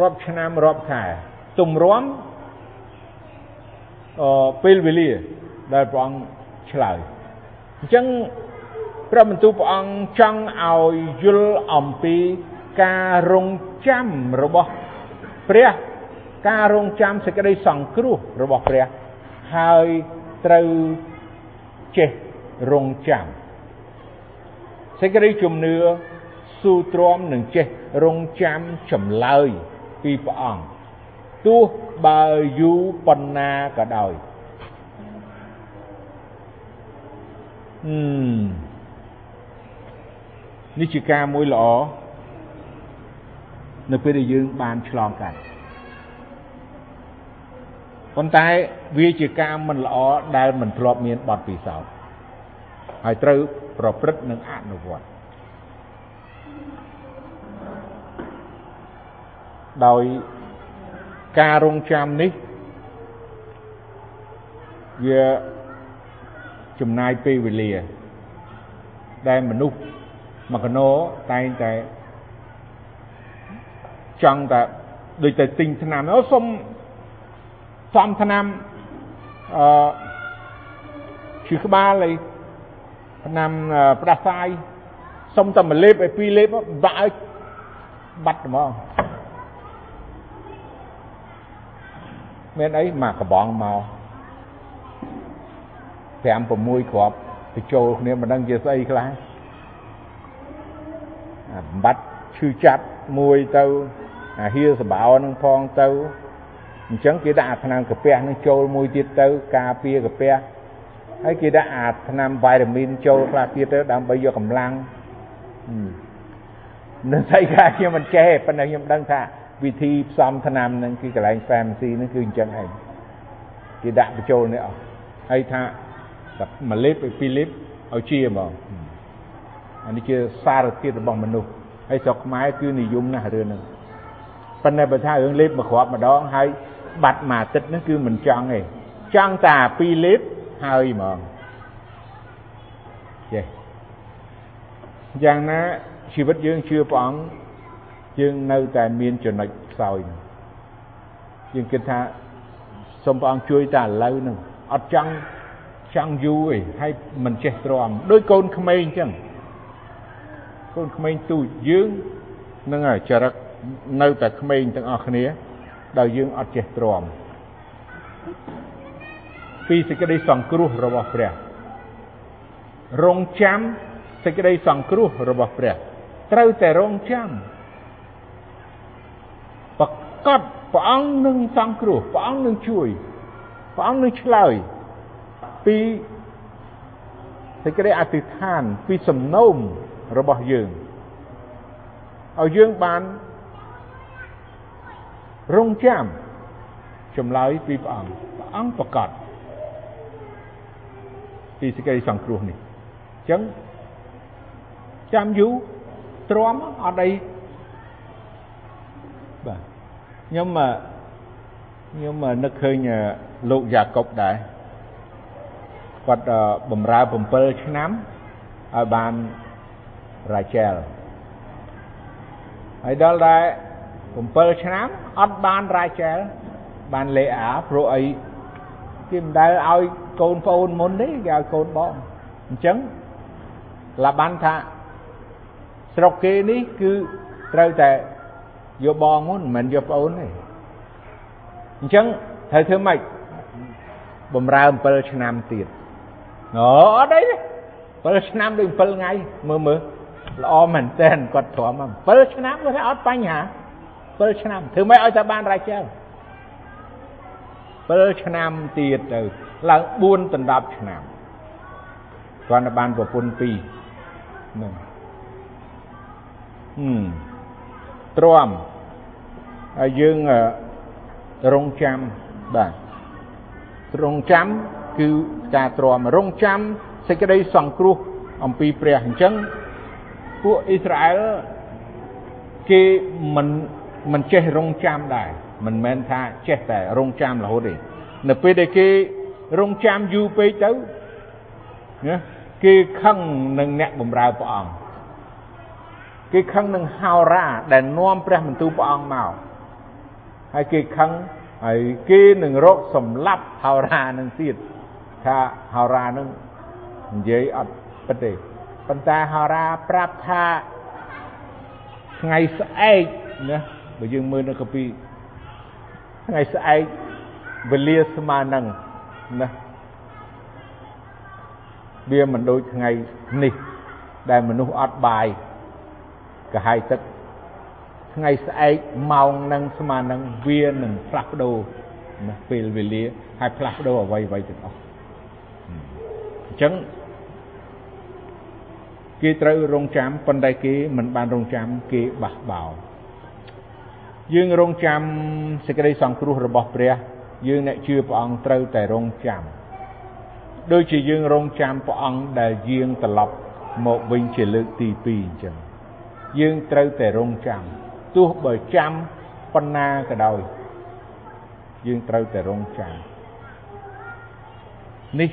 រាប់ឆ្នាំរាប់ខែទម្រាំអឺពេលវេលាដែលព្រះអង្គឆ្លើយអញ្ចឹងព្រះបន្ទូលព្រះអង្គចង់ឲ្យយល់អំពីការរងចាំរបស់ព្រះការរងចាំសេចក្តីសង្គ្រោះរបស់ព្រះហើយត្រូវចេះរងចាំ សេចក្តីជំនឿស៊ូទ្រាំនឹងចេះរងចាំចម្លើយពីព្រះអង្គទោះបើយូរប៉ុណ្ណាក៏ដោយអឺនេះជាការមួយល្អនៅពេលដែលយើងបានឆ្លងកាត់ប៉ុន្តែវាជាការមិនល្អដែលមិនធ្លាប់មានបទពិសោធន៍ហើយត្រូវ ប្រព្រឹត្តនិងអនុវត្តដោយការរងចាំនេះវាចំណាយពេលវេលា ដែលមនុស្សមកកណោតែងតែចង់តែដូចតែទិញថ្នាំអូសុំសំថ្នាំអឺឈឺក្បាលអី ថ្នាំផ្ដាសាយសុំតែមួយលេបឲ្យពីរលេបបាក់ឲ្យបាត់ហ្មងមានអីមកកបងមក5 6គ្រាប់ទៅចូលគ្នាមិនដឹងជាស្អីខ្លះអាបំបត្តិឈឺចាប់មួយទៅអាហៀសបោនឹងផងទៅអញ្ចឹងគេដាក់អាថ្នាំកាពះនឹងចូលមួយទៀតទៅ ការពារកាពះ ហើយគេដាក់អាថ្នាំវីតាមីនចូលខ្លះទៀតទៅដើម្បីយកកម្លាំងនឹងស្អីខ្លះខ្ញុំមិនចេះប៉ុន្តែខ្ញុំដឹងថាវិធីផ្សំថ្នាំហ្នឹងគឺកន្លែង pharmacy ហ្នឹងគឺអញ្ចឹងឯងគេដាក់បញ្ចូលនេះអស់ហើយថា1លីត្រទៅ2លីត្រឲ្យជាហ្មងអានេះជាសារធាតុរបស់មនុស្សហើយស្រុកខ្មែរគឺនិយមណាស់រឿងហ្នឹងប៉ុន្តែបើថារឿងលេបមួយគ្រាប់ម្ដងហើយបាត់មួយអាទិត្យហ្នឹងគឺមិនចង់ទេចង់តែ2លីត្រ ហើយហ្មងចេះយ៉ាងណាជីវិតយើងជឿព្រះអង្គយើងនៅតែមានចំណុចខ្សោយយើងគិតថាសូមព្រះអង្គជួយតែឥឡូវហ្នឹងអត់ចង់ចង់យូរឯងហើយមិនចេះទ្រាំដូចកូនក្មេងអញ្ចឹងកូនក្មេងទូចយើងនឹងចរិតនៅតែក្មេងទាំងអស់គ្នាដោយយើងអត់ចេះទ្រាំ ពីសេចក្តីសង្គ្រោះរបស់ព្រះរងចាំសេចក្តីសង្គ្រោះរបស់ព្រះ ត្រូវតែរងចាំប្រកាសព្រះអង្គនឹងសង្គ្រោះព្រះអង្គនឹងជួយព្រះអង្គនឹងឆ្លើយពីសេចក្តីអធិដ្ឋានពីសំណូមរបស់យើងឲ្យយើងបានរងចាំចម្លើយពីព្រះអង្គព្រះអង្គប្រកាស ពីសេចក្តីសង្គ្រោះនេះអញ្ចឹងចាំយូរទ្រាំអត់អីបាទខ្ញុំខ្ញុំនឹកឃើញលោកយ៉ាកុបដែរគាត់បំរើ7ឆ្នាំឲ្យបានរ៉ាជែលហើយដល់ដែរ7ឆ្នាំអត់បានរ៉ាជែលបានលេអាព្រោះអីគេមិនដែលឲ្យ កូនប្អូនមុនទេគេឲ្យកូនបងអញ្ចឹងឡាបានថាស្រុកគេនេះគឺត្រូវតែយកបងមុនមិនមែនយកប្អូនទេអញ្ចឹងត្រូវធ្វើម៉េចបំរើ7ឆ្នាំទៀតអូអត់អីទេ7ឆ្នាំដូច7ថ្ងៃមើលមើលល្អមែនតើគាត់ទ្រាំ7ឆ្នាំគាត់ថាអត់បញ្ហា7ឆ្នាំធ្វើម៉េចឲ្យតែបានរាជែល7ឆ្នាំទៀតទៅ ឡើង4ដណ្ដប់ឆ្នាំគាត់បានប្រពន្ធ2ហ្នឹងហឹមទ្រាំហើយយើងរងចាំបាទរងចាំគឺការទ្រាំរងចាំសេចក្តីសង្គ្រោះអំពីព្រះអញ្ចឹងពួកអ៊ីស្រាអែលគេមិនមិនចេះរងចាំដែរមិនមែនថាចេះតែរងចាំរហូតទេនៅពេលដែលគេ រងចាំយូរពេកទៅណាគេខឹងនឹងអ្នកបម្រើព្រះអង្គគេខឹងនឹងហោរាដែលនាំព្រះបន្ទូលព្រះអង្គមកហើយគេខឹងហើយគេនឹងរកសម្លាប់ហោរានឹងទៀតថាហោរានឹងនិយាយអត់ពិតទេប៉ុន្តែហោរាប្រាប់ថាថ្ងៃស្អែកណាបើយើងមើលនៅកាពីថ្ងៃស្អែកវេលាស្មើនឹង ណាវាមិនដូចថ្ងៃនេះ ដែលមនុស្សអត់បាយកាហាយទឹកថ្ងៃស្អែកម៉ោងនឹងស្មើនឹងវានឹងផ្លាស់ប្ដូរណាពេលវេលាហើយផ្លាស់ប្ដូរអ្វីអ្វីទាំងអស់អញ្ចឹងគេត្រូវរងចាំប៉ុន្តែគេមិនបានរងចាំគេបះបោរយើងរងចាំសេចក្តីសង្គ្រោះរបស់ព្រះ យើងអ្នកជឿព្រះអង្គត្រូវតែរងចាំដូចជាយើងរងចាំព្រះអង្គដែលយាងត្រឡប់មកវិញជាលើកទី2អញ្ចឹងយើងត្រូវតែរងចាំទោះបើចាំប៉ុណ្ណាក៏ដោយយើងត្រូវតែរងចាំនេះ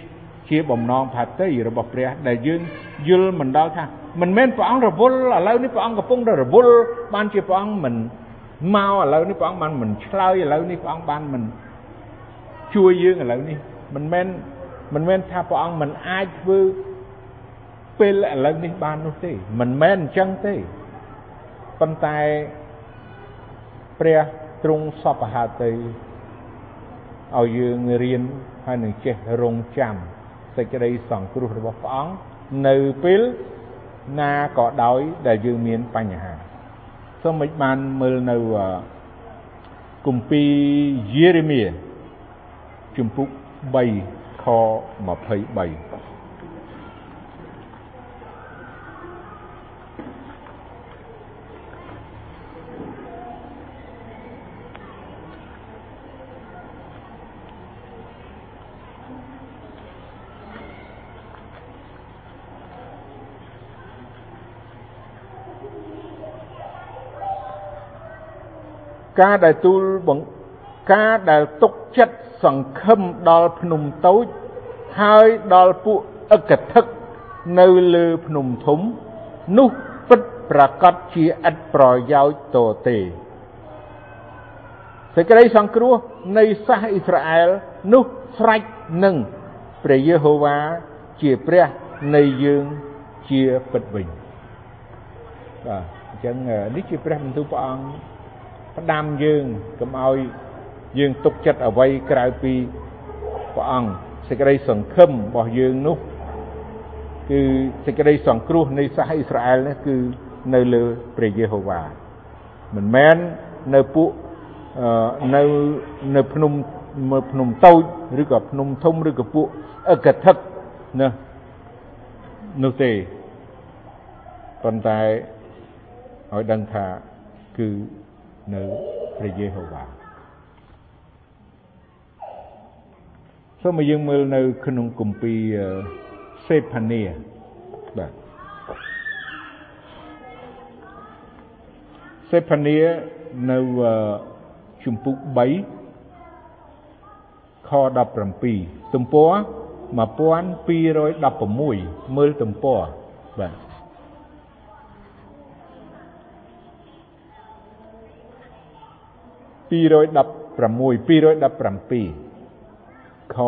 ជាបំណងផាតីរបស់ព្រះ ដែលយើងយល់មិនដល់ថាមិនមែនព្រះអង្គរវល់ឥឡូវនេះព្រះអង្គកំពុងតែរវល់បានជាព្រះអង្គមិនមកឥឡូវនេះព្រះអង្គបានមិនឆ្លើយឥឡូវនេះព្រះអង្គបានមិន ជួយយើងឥឡូវនេះមិនមែនមិនមែនថាព្រះអង្គមិនអាចធ្វើពេលឥឡូវនេះបាននោះទេ មិនមែនអញ្ចឹងទេប៉ុន្តែព្រះទ្រង់សពហត្ថីឲ្យយើងរៀនហើយនឹងចេះរងចាំសេចក្តីសង្គ្រោះរបស់ព្រះអង្គនៅពេលណាក៏ដោយដែលយើងមានបញ្ហាសូមមិនបានមើលនៅគម្ពីរយេរេមៀ Trung Phúc 7 kho 127 ការដែលទូលបង្ការដែលຕົកចិត្ត សង្ឃឹមដល់ភ្នំតូច ហើយដល់ពួកអកធឹកនៅលើភ្នំធំ នោះពិតប្រកបជាឥតប្រយោជន៍តទេសេចក្តីសង្គ្រោះនៃសាសអ៊ីស្រាអែលនោះស្រេចនឹងព្រះយេហូវ៉ាជាព្រះនៃយើងជាពិតវិញបាទអញ្ចឹងនេះជាព្រះបន្ទូលព្រះអង្គផ្ដាំយើងកុំឲ្យ យើងទុកចិត្តអ្វីក្រៅពីព្រះអង្គសេចក្តីសង្ឃឹមរបស់យើងនោះគឺសេចក្តីសង្គ្រោះនៃសាសអ៊ីស្រាអែលនេះគឺនៅលើព្រះយេហូវ៉ាមិនមែននៅពួកនៅនៅភ្នំភ្នំតូចឬក៏ភ្នំធំឬក៏ពួកអកថឹកណានោះទេប៉ុន្តែឲ្យដឹងថាគឺនៅព្រះយេហូវ៉ា សូមឲ្យយើងមើលនៅ ក្នុងគម្ពីរសេផានីបាទសេផានីនៅជំពូក3ខ17ទំព័រ1216មើលទំព័របាទ216 217 ខ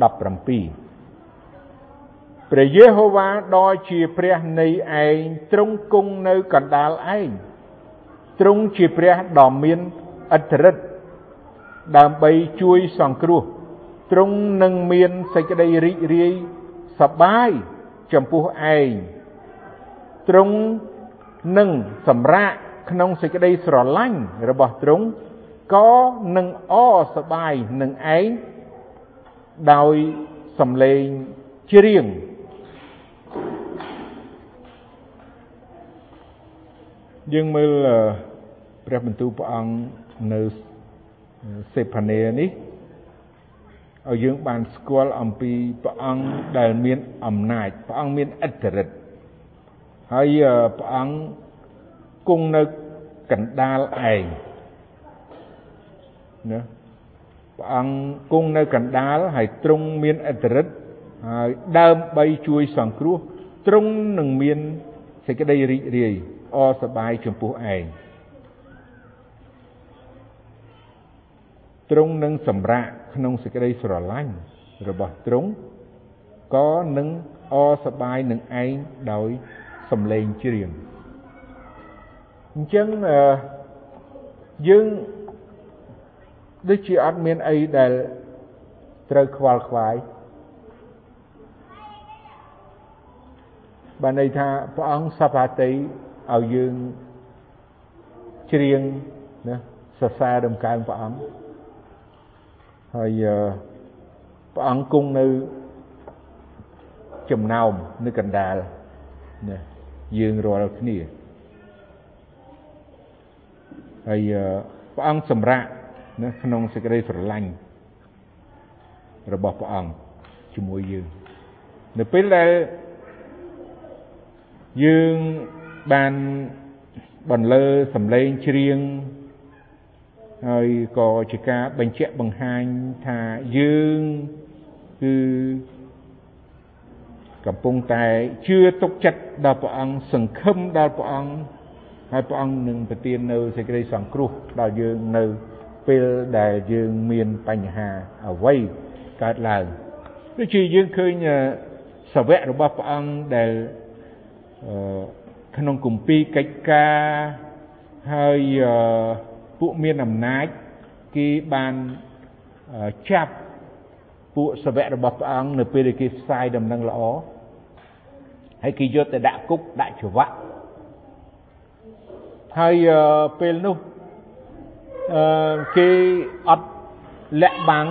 17ព្រះយេហូវ៉ាដ៏ជាព្រះនៃឯងទ្រង់គង់នៅកណ្ដាលឯងទ្រង់ជាព្រះដ៏មានឥទ្ធិឫទ្ធិដើម្បីជួយសង្គ្រោះទ្រង់នឹងមានសេចក្តីរីករាយសប្បាយចំពោះឯងទ្រង់នឹងសម្រាកក្នុងសេចក្តីស្រឡាញ់របស់ទ្រង់ ក៏នឹងអសបាយនឹងឯងដោយសំឡេងច្រៀងយើងមើលព្រះបន្ទូលព្រះអង្គនៅសេផានេនេះឲ្យយើងបានស្គាល់អំពីព្រះអង្គដែលមានអំណាចព្រះអង្គមានឥទ្ធិឫទ្ធិហើយព្រះអង្គគង់នៅកណ្ដាលឯង ណាព្រះអង្គគង់នៅកណ្ដាលហើយទ្រង់មានអធិរិទ្ធហើយដើម្បីជួយសង្គ្រោះទ្រង់នឹងមានសេចក្តីរីករាយអសប្បាយចំពោះឯងទ្រង់នឹងសម្រាកក្នុងសេចក្តីស្រឡាញ់របស់ទ្រង់ក៏នឹងអសប្បាយនឹងឯងដោយសំឡេងច្រៀងអញ្ចឹងយើង ដូចជាអត់មានអីដែលត្រូវខ្វល់ខ្វាយបានន័យថាព្រះអង្គសព្ទាតីឲ្យយើងច្រៀងណាសរសើររំកើងព្រះអង្គហើយព្រះអង្គគង់នៅចំណោមនៅកណ្ដាលណាយើងរាល់គ្នាហើយព្រះអង្គសម្រាប់ ណាក្នុងសេចក្តីស្រឡាញ់របស់ព្រះអង្គជាមួយយើងនៅពេលដែលយើងបានបន្លឺសម្លេងច្រៀងហើយក៏ជាការបញ្ជាក់បង្ហាញថាយើងគឺកំពុងតែជឿទុកចិត្តដល់ព្រះអង្គសង្ឃឹមដល់ព្រះអង្គហើយព្រះអង្គនឹងប្រទាននៅសេចក្តីសង្គ្រោះដល់យើងនៅ ពេលដែលយើងមានបញ្ហាអ្វីកើតឡើងដូចជាយើងឃើញសាវករបស់ព្រះអង្គដែលក្នុងគម្ពីរកិច្ចការហើយពួកមានអំណាចគេបានចាប់ពួកសាវករបស់ព្រះអង្គនៅពេលដែលគេផ្សាយដំណឹងល្អហើយគេយកទៅដាក់គុកដាក់ច្រវាក់ហើយពេលនោះ អឺគេអត់លាក់បាំង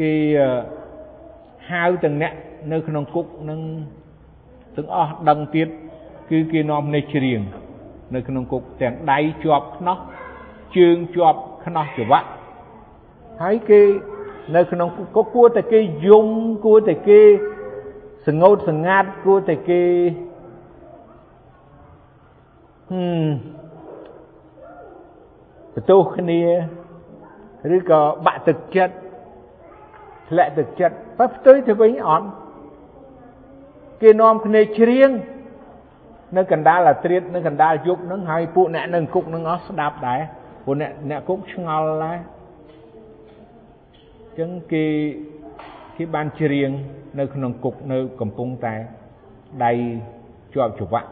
គេហៅទាំងអ្នកនៅក្នុងគុកនឹងទាំងអស់ដឹងទៀតគឺគេនាំនេះច្រៀងនៅក្នុងគុកទាំងដៃជាប់ខ្នោះជើងជាប់ខ្នោះច្រវាក់ហើយគេនៅក្នុងគុកគួរតែគេយំគួរតែគេសងោតសងាត់គួរតែគេហឹម បន្ទោសគ្នាឬក៏បាក់ទឹកចិត្តធ្លាក់ទឹកចិត្តបើផ្ទុយទៅវិញអត់គេនាំគ្នាច្រៀងនៅកណ្ដាលអាត្រៀតនៅកណ្ដាលយប់ហ្នឹងហើយពួកអ្នកនៅគុកហ្នឹងអស់ស្ដាប់ដែរពួកអ្នកអ្នកគុកឆ្ងល់ដែរអញ្ចឹងគេគេបានច្រៀងនៅក្នុងគុកនៅកំពុងតែដៃជាប់ច្រវាក់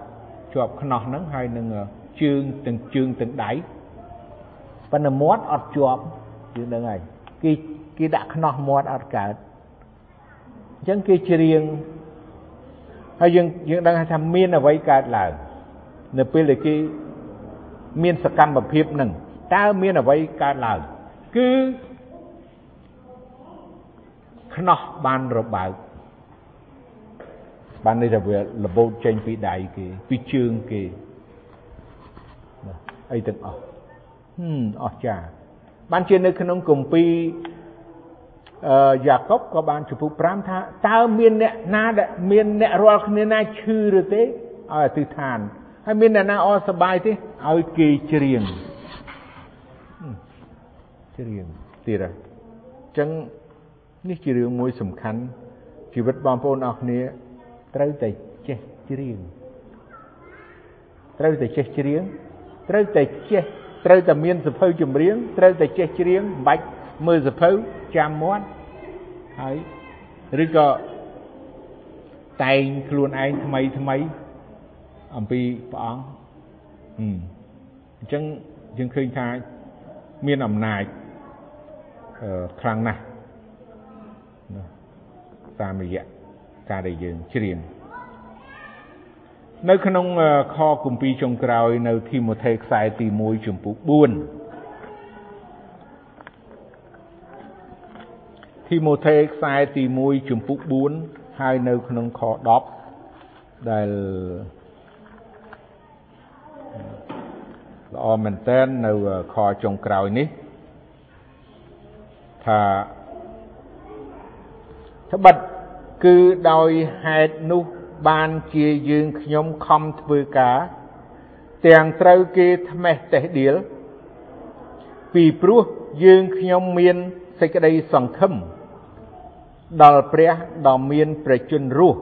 ជាប់ខ្នោះហ្នឹងហើយនឹងជើងទាំងជើងទាំងដៃ ប៉ុន្តែមាត់អត់ជាប់យើងដឹងហើយគេគេដាក់ខ្នោះមាត់អត់កើតអញ្ចឹងគេច្រៀងហើយយើងយើងដឹងថាមានអ្វីកើតឡើងនៅពេលដែលគេមានសកម្មភាពនឹងតើមានអ្វីកើតឡើងគឺខ្នោះបានរបើកបានន័យថាវាលបោតចេញពីដៃគេពីជើងគេអីទាំងអស់ហឹម អស្ចារ្យបានជានៅក្នុងគម្ពីរអឺយ៉ាកុបក៏បានចំពុ5ថាតើមានអ្នកណាដែលមានអ្នករាល់គ្នាណាឈឺឬទេឲ្យអធិដ្ឋានហើយមានអ្នកណាអសប្បាយទេឲ្យគេច្រៀងច្រៀងទៀតហើយអញ្ចឹងនេះជារឿងមួយសំខាន់ជីវិតបងប្អូនអរគ្នាត្រូវតែចេះច្រៀងត្រូវតែចេះច្រៀងត្រូវតែចេះ ត្រូវតែមានសភៅចម្រៀងត្រូវតែចេះច្រៀងមិនបាច់មើលសភៅចាំមាត់ហើយឬក៏តែងខ្លួនឯងថ្មីថ្មីអំពីព្រះអង្គអញ្ចឹងយើងឃើញថាមានអំណាចខ្លាំងណាស់តាមរយៈការដែលយើងច្រៀង នៅក្នុងខគម្ពីរចុងក្រោយនៅធីម៉ូថេខ្សែទី1ចំពុ4ធីម៉ូថេខ្សែទី1ចំពុ4ហើយនៅក្នុងខ10ដែលល្អមែនតើនៅខចុងក្រោយនេះថាត្បិតគឺដោយហេតុនោះ បានជាយើងខ្ញុំខំធ្វើការ ទាំងត្រូវគេថ្មេះតេះដៀល ពីព្រោះយើងខ្ញុំមានសេចក្តីសង្ឃឹម ដល់ព្រះដ៏មានព្រះជន្មរស់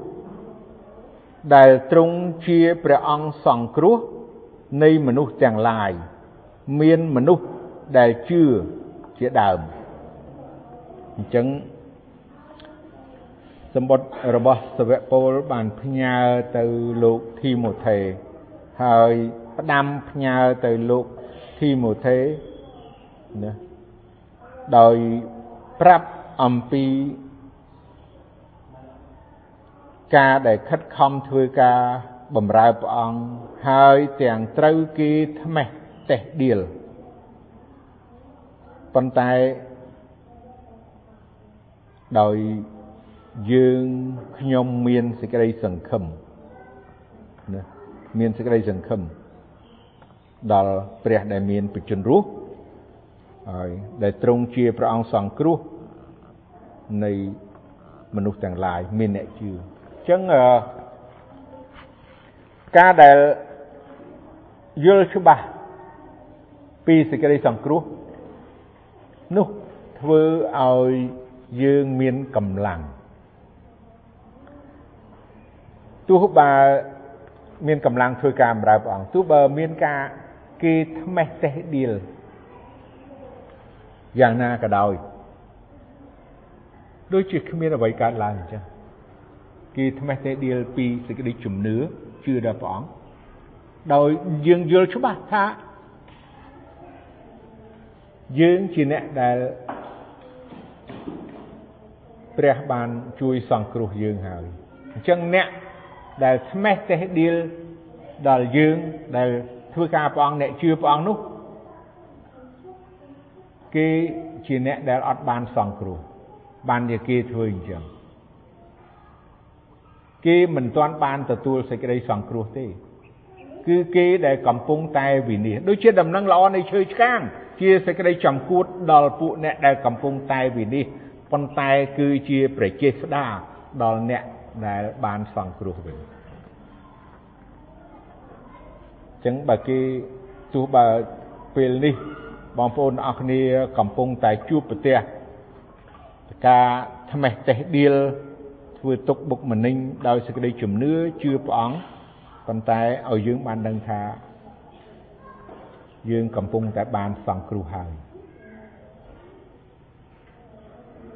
ដែលទ្រង់ជាព្រះអង្គសង្គ្រោះនៃមនុស្សទាំងឡាយ មានមនុស្សដែលជឿជាដើមអញ្ចឹង សម្បត្តិរបស់សាវកពូលបានផ្ញើទៅលោកធីម៉ូថេ ហើយផ្ដាំផ្ញើទៅលោកធីម៉ូថេណាដោយប្រាប់អំពីការដែលខិតខំធ្វើការបម្រើព្រះអង្គហើយទាំងត្រូវគេថ្មេះតេះដៀលប៉ុន្តែដោយ យើងខ្ញុំមានសេចក្តីសង្ឃឹមណាមានសេចក្តីសង្ឃឹមដល់ព្រះដែលមានបជនរស់ហើយដែលទ្រង់ជាព្រះអង្គសង្គ្រោះនៃមនុស្សទាំងឡាយមានអ្នកជឿអញ្ចឹងការដែលយល់ច្បាស់ពីសេចក្តីសង្គ្រោះនោះធ្វើឲ្យយើងមានកម្លាំង ទោះបើមានកម្លាំងធ្វើការបម្រើព្រះអង្គទោះបើមានការគេថ្មេះតេះដៀលយ៉ាងណាក៏ដោយដូចជាគ្មានអ្វីកើតឡើងអញ្ចឹងគេថ្មេះតេះដៀលពីសេចក្តីជំនឿជឿដល់ព្រះអង្គដោយយើងយល់ច្បាស់ថាយើងជាអ្នកដែលព្រះបានជួយសង្គ្រោះយើងហើយអញ្ចឹងអ្នក ដែលស្មេះតេះដៀលដល់យើងដែលធ្វើការព្រះអង្គអ្នកជឿព្រះអង្គនោះគេជាអ្នកដែលអត់បានសង្គ្រោះបានជាគេធ្វើអញ្ចឹងគេមិនទាន់បានទទួលសេចក្តីសង្គ្រោះទេ គឺគេដែលកំពុងតែវិនិច្ឆ័យដូចជាដំណឹងល្អនៃឈើឆ្កាង ជាសេចក្តីចំគួតដល់ពួកអ្នកដែលកំពុងតែវិនិច្ឆ័យប៉ុន្តែគឺជាប្រជាស្ដាដល់អ្នក ដែលបានសង្គ្រោះវិញចឹងបើគេទោះបើពេលនេះបងប្អូនអរគ្នាកំពុងតែជួបប្រទះការថ្មេះតេះដៀលធ្វើទុកបុកម្នេញដោយសេចក្តីជំនឿជឿព្រះអង្គប៉ុន្តែឲ្យយើងបានដឹងថាយើងកំពុងតែបានសង្គ្រោះហើយ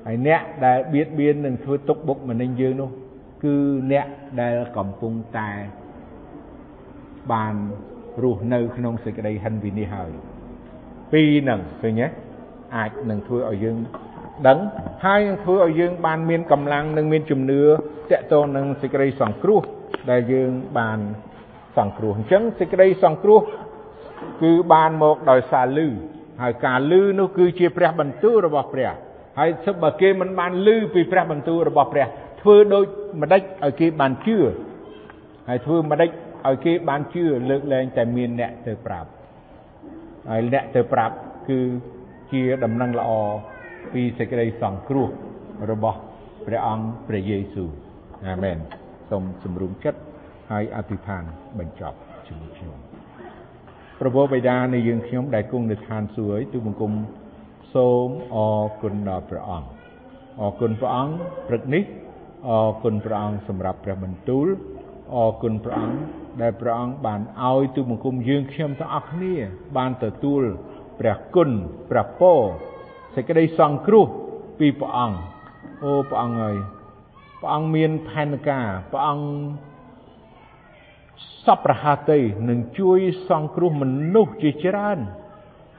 ហើយអ្នកដែលបៀតបៀននឹងធ្វើទុកបុកម្នេញយើងនោះ គឺអ្នកដែលកំពុងតែបានរស់នៅក្នុងសេចក្តីហិនវិនិច្ឆ័យហើយពីរហ្នឹងឃើញទេអាចនឹងធ្វើឲ្យយើងដឹងហើយនឹងធ្វើឲ្យយើងបានមានកម្លាំងនិងមានជំនឿតកតងនឹងសេចក្តីសង្គ្រោះដែលយើងបានសង្គ្រោះអញ្ចឹងសេចក្តីសង្គ្រោះគឺបានមកដោយសារលឺហើយការលឺនោះគឺជាព្រះបន្ទូលរបស់ព្រះហើយសិបបើគេមិនបានលឺពីព្រះបន្ទូលរបស់ព្រះ ធ្វើដូចម្ដេចឲ្យគេបានជឿហើយធ្វើម្ដេចឲ្យគេបានជឿលើកលែងតែមានអ្នកទៅប្រាប់ហើយអ្នកទៅប្រាប់គឺជាដំណឹងល្អពីសេចក្តីសង្គ្រោះរបស់ព្រះអង្គព្រះយេស៊ូវអាមែនសូមសម្រុំចិត្តហើយអធិដ្ឋានបញ្ចប់ជាមួយខ្ញុំព្រះបិតានៃយើងខ្ញុំដែលគង់នៅឋានសួគ៌ទូបង្គំសូមអរគុណដល់ព្រះអង្គអរគុណព្រះអង្គព្រឹកនេះ អរគុណព្រះអង្គសម្រាប់ព្រះបន្ទូលអរគុណព្រះអង្គដែលព្រះអង្គបានឲ្យទូបង្គំយើងខ្ញុំទាំងអស់គ្នា បានទទួលព្រះគុណព្រះពរសេចក្តីសង្គ្រោះពីព្រះអង្គអូព្រះអង្គអើយព្រះអង្គមានផែនការព្រះអង្គសពរហតីនឹងជួយសង្គ្រោះមនុស្សជាច្រើន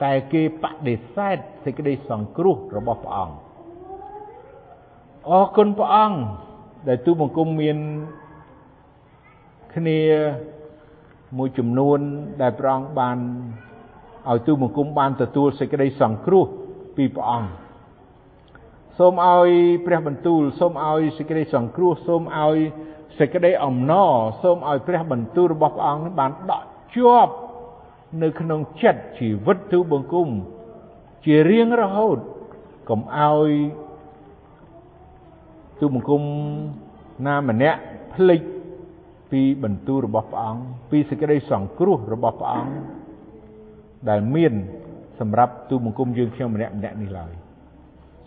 តែគេបដិសេធសេចក្តីសង្គ្រោះរបស់ព្រះអង្គអរគុណព្រះអង្គ ដែលទូបង្គំមានគ្នាមួយចំនួនដែលព្រះអង្គបានឲ្យទូបង្គំបានទទួលសេចក្តីសង្គ្រោះពីព្រះអង្គសូមឲ្យព្រះបន្ទូលសូមឲ្យសេចក្តីសង្គ្រោះសូមឲ្យសេចក្តីអំណរសូមឲ្យព្រះបន្ទូលរបស់ព្រះអង្គបានដកជាប់នៅក្នុងចិត្តជីវិតទូបង្គំជារៀងរហូតកុំឲ្យ ទូបង្គំណាម្នាក់ភ្លេចពីបន្ទូលរបស់ព្រះអង្គពីសេចក្តីសង្គ្រោះរបស់ព្រះអង្គដែលមានសម្រាប់ទូបង្គំយើងខ្ញុំម្នាក់ម្នាក់នេះឡើយ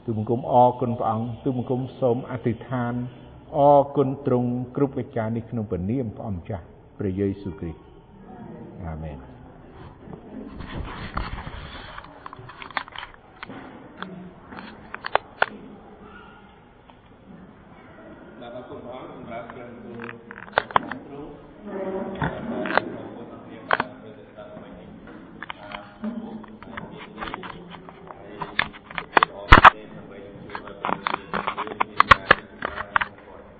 ទូបង្គំអរគុណព្រះអង្គទូបង្គំសូមអធិដ្ឋានអរគុណទ្រង់គ្រប់កិច្ចការនេះក្នុងព្រះនាមព្រះអង្គម្ចាស់ព្រះយេស៊ូវគ្រីស្ទអាមែន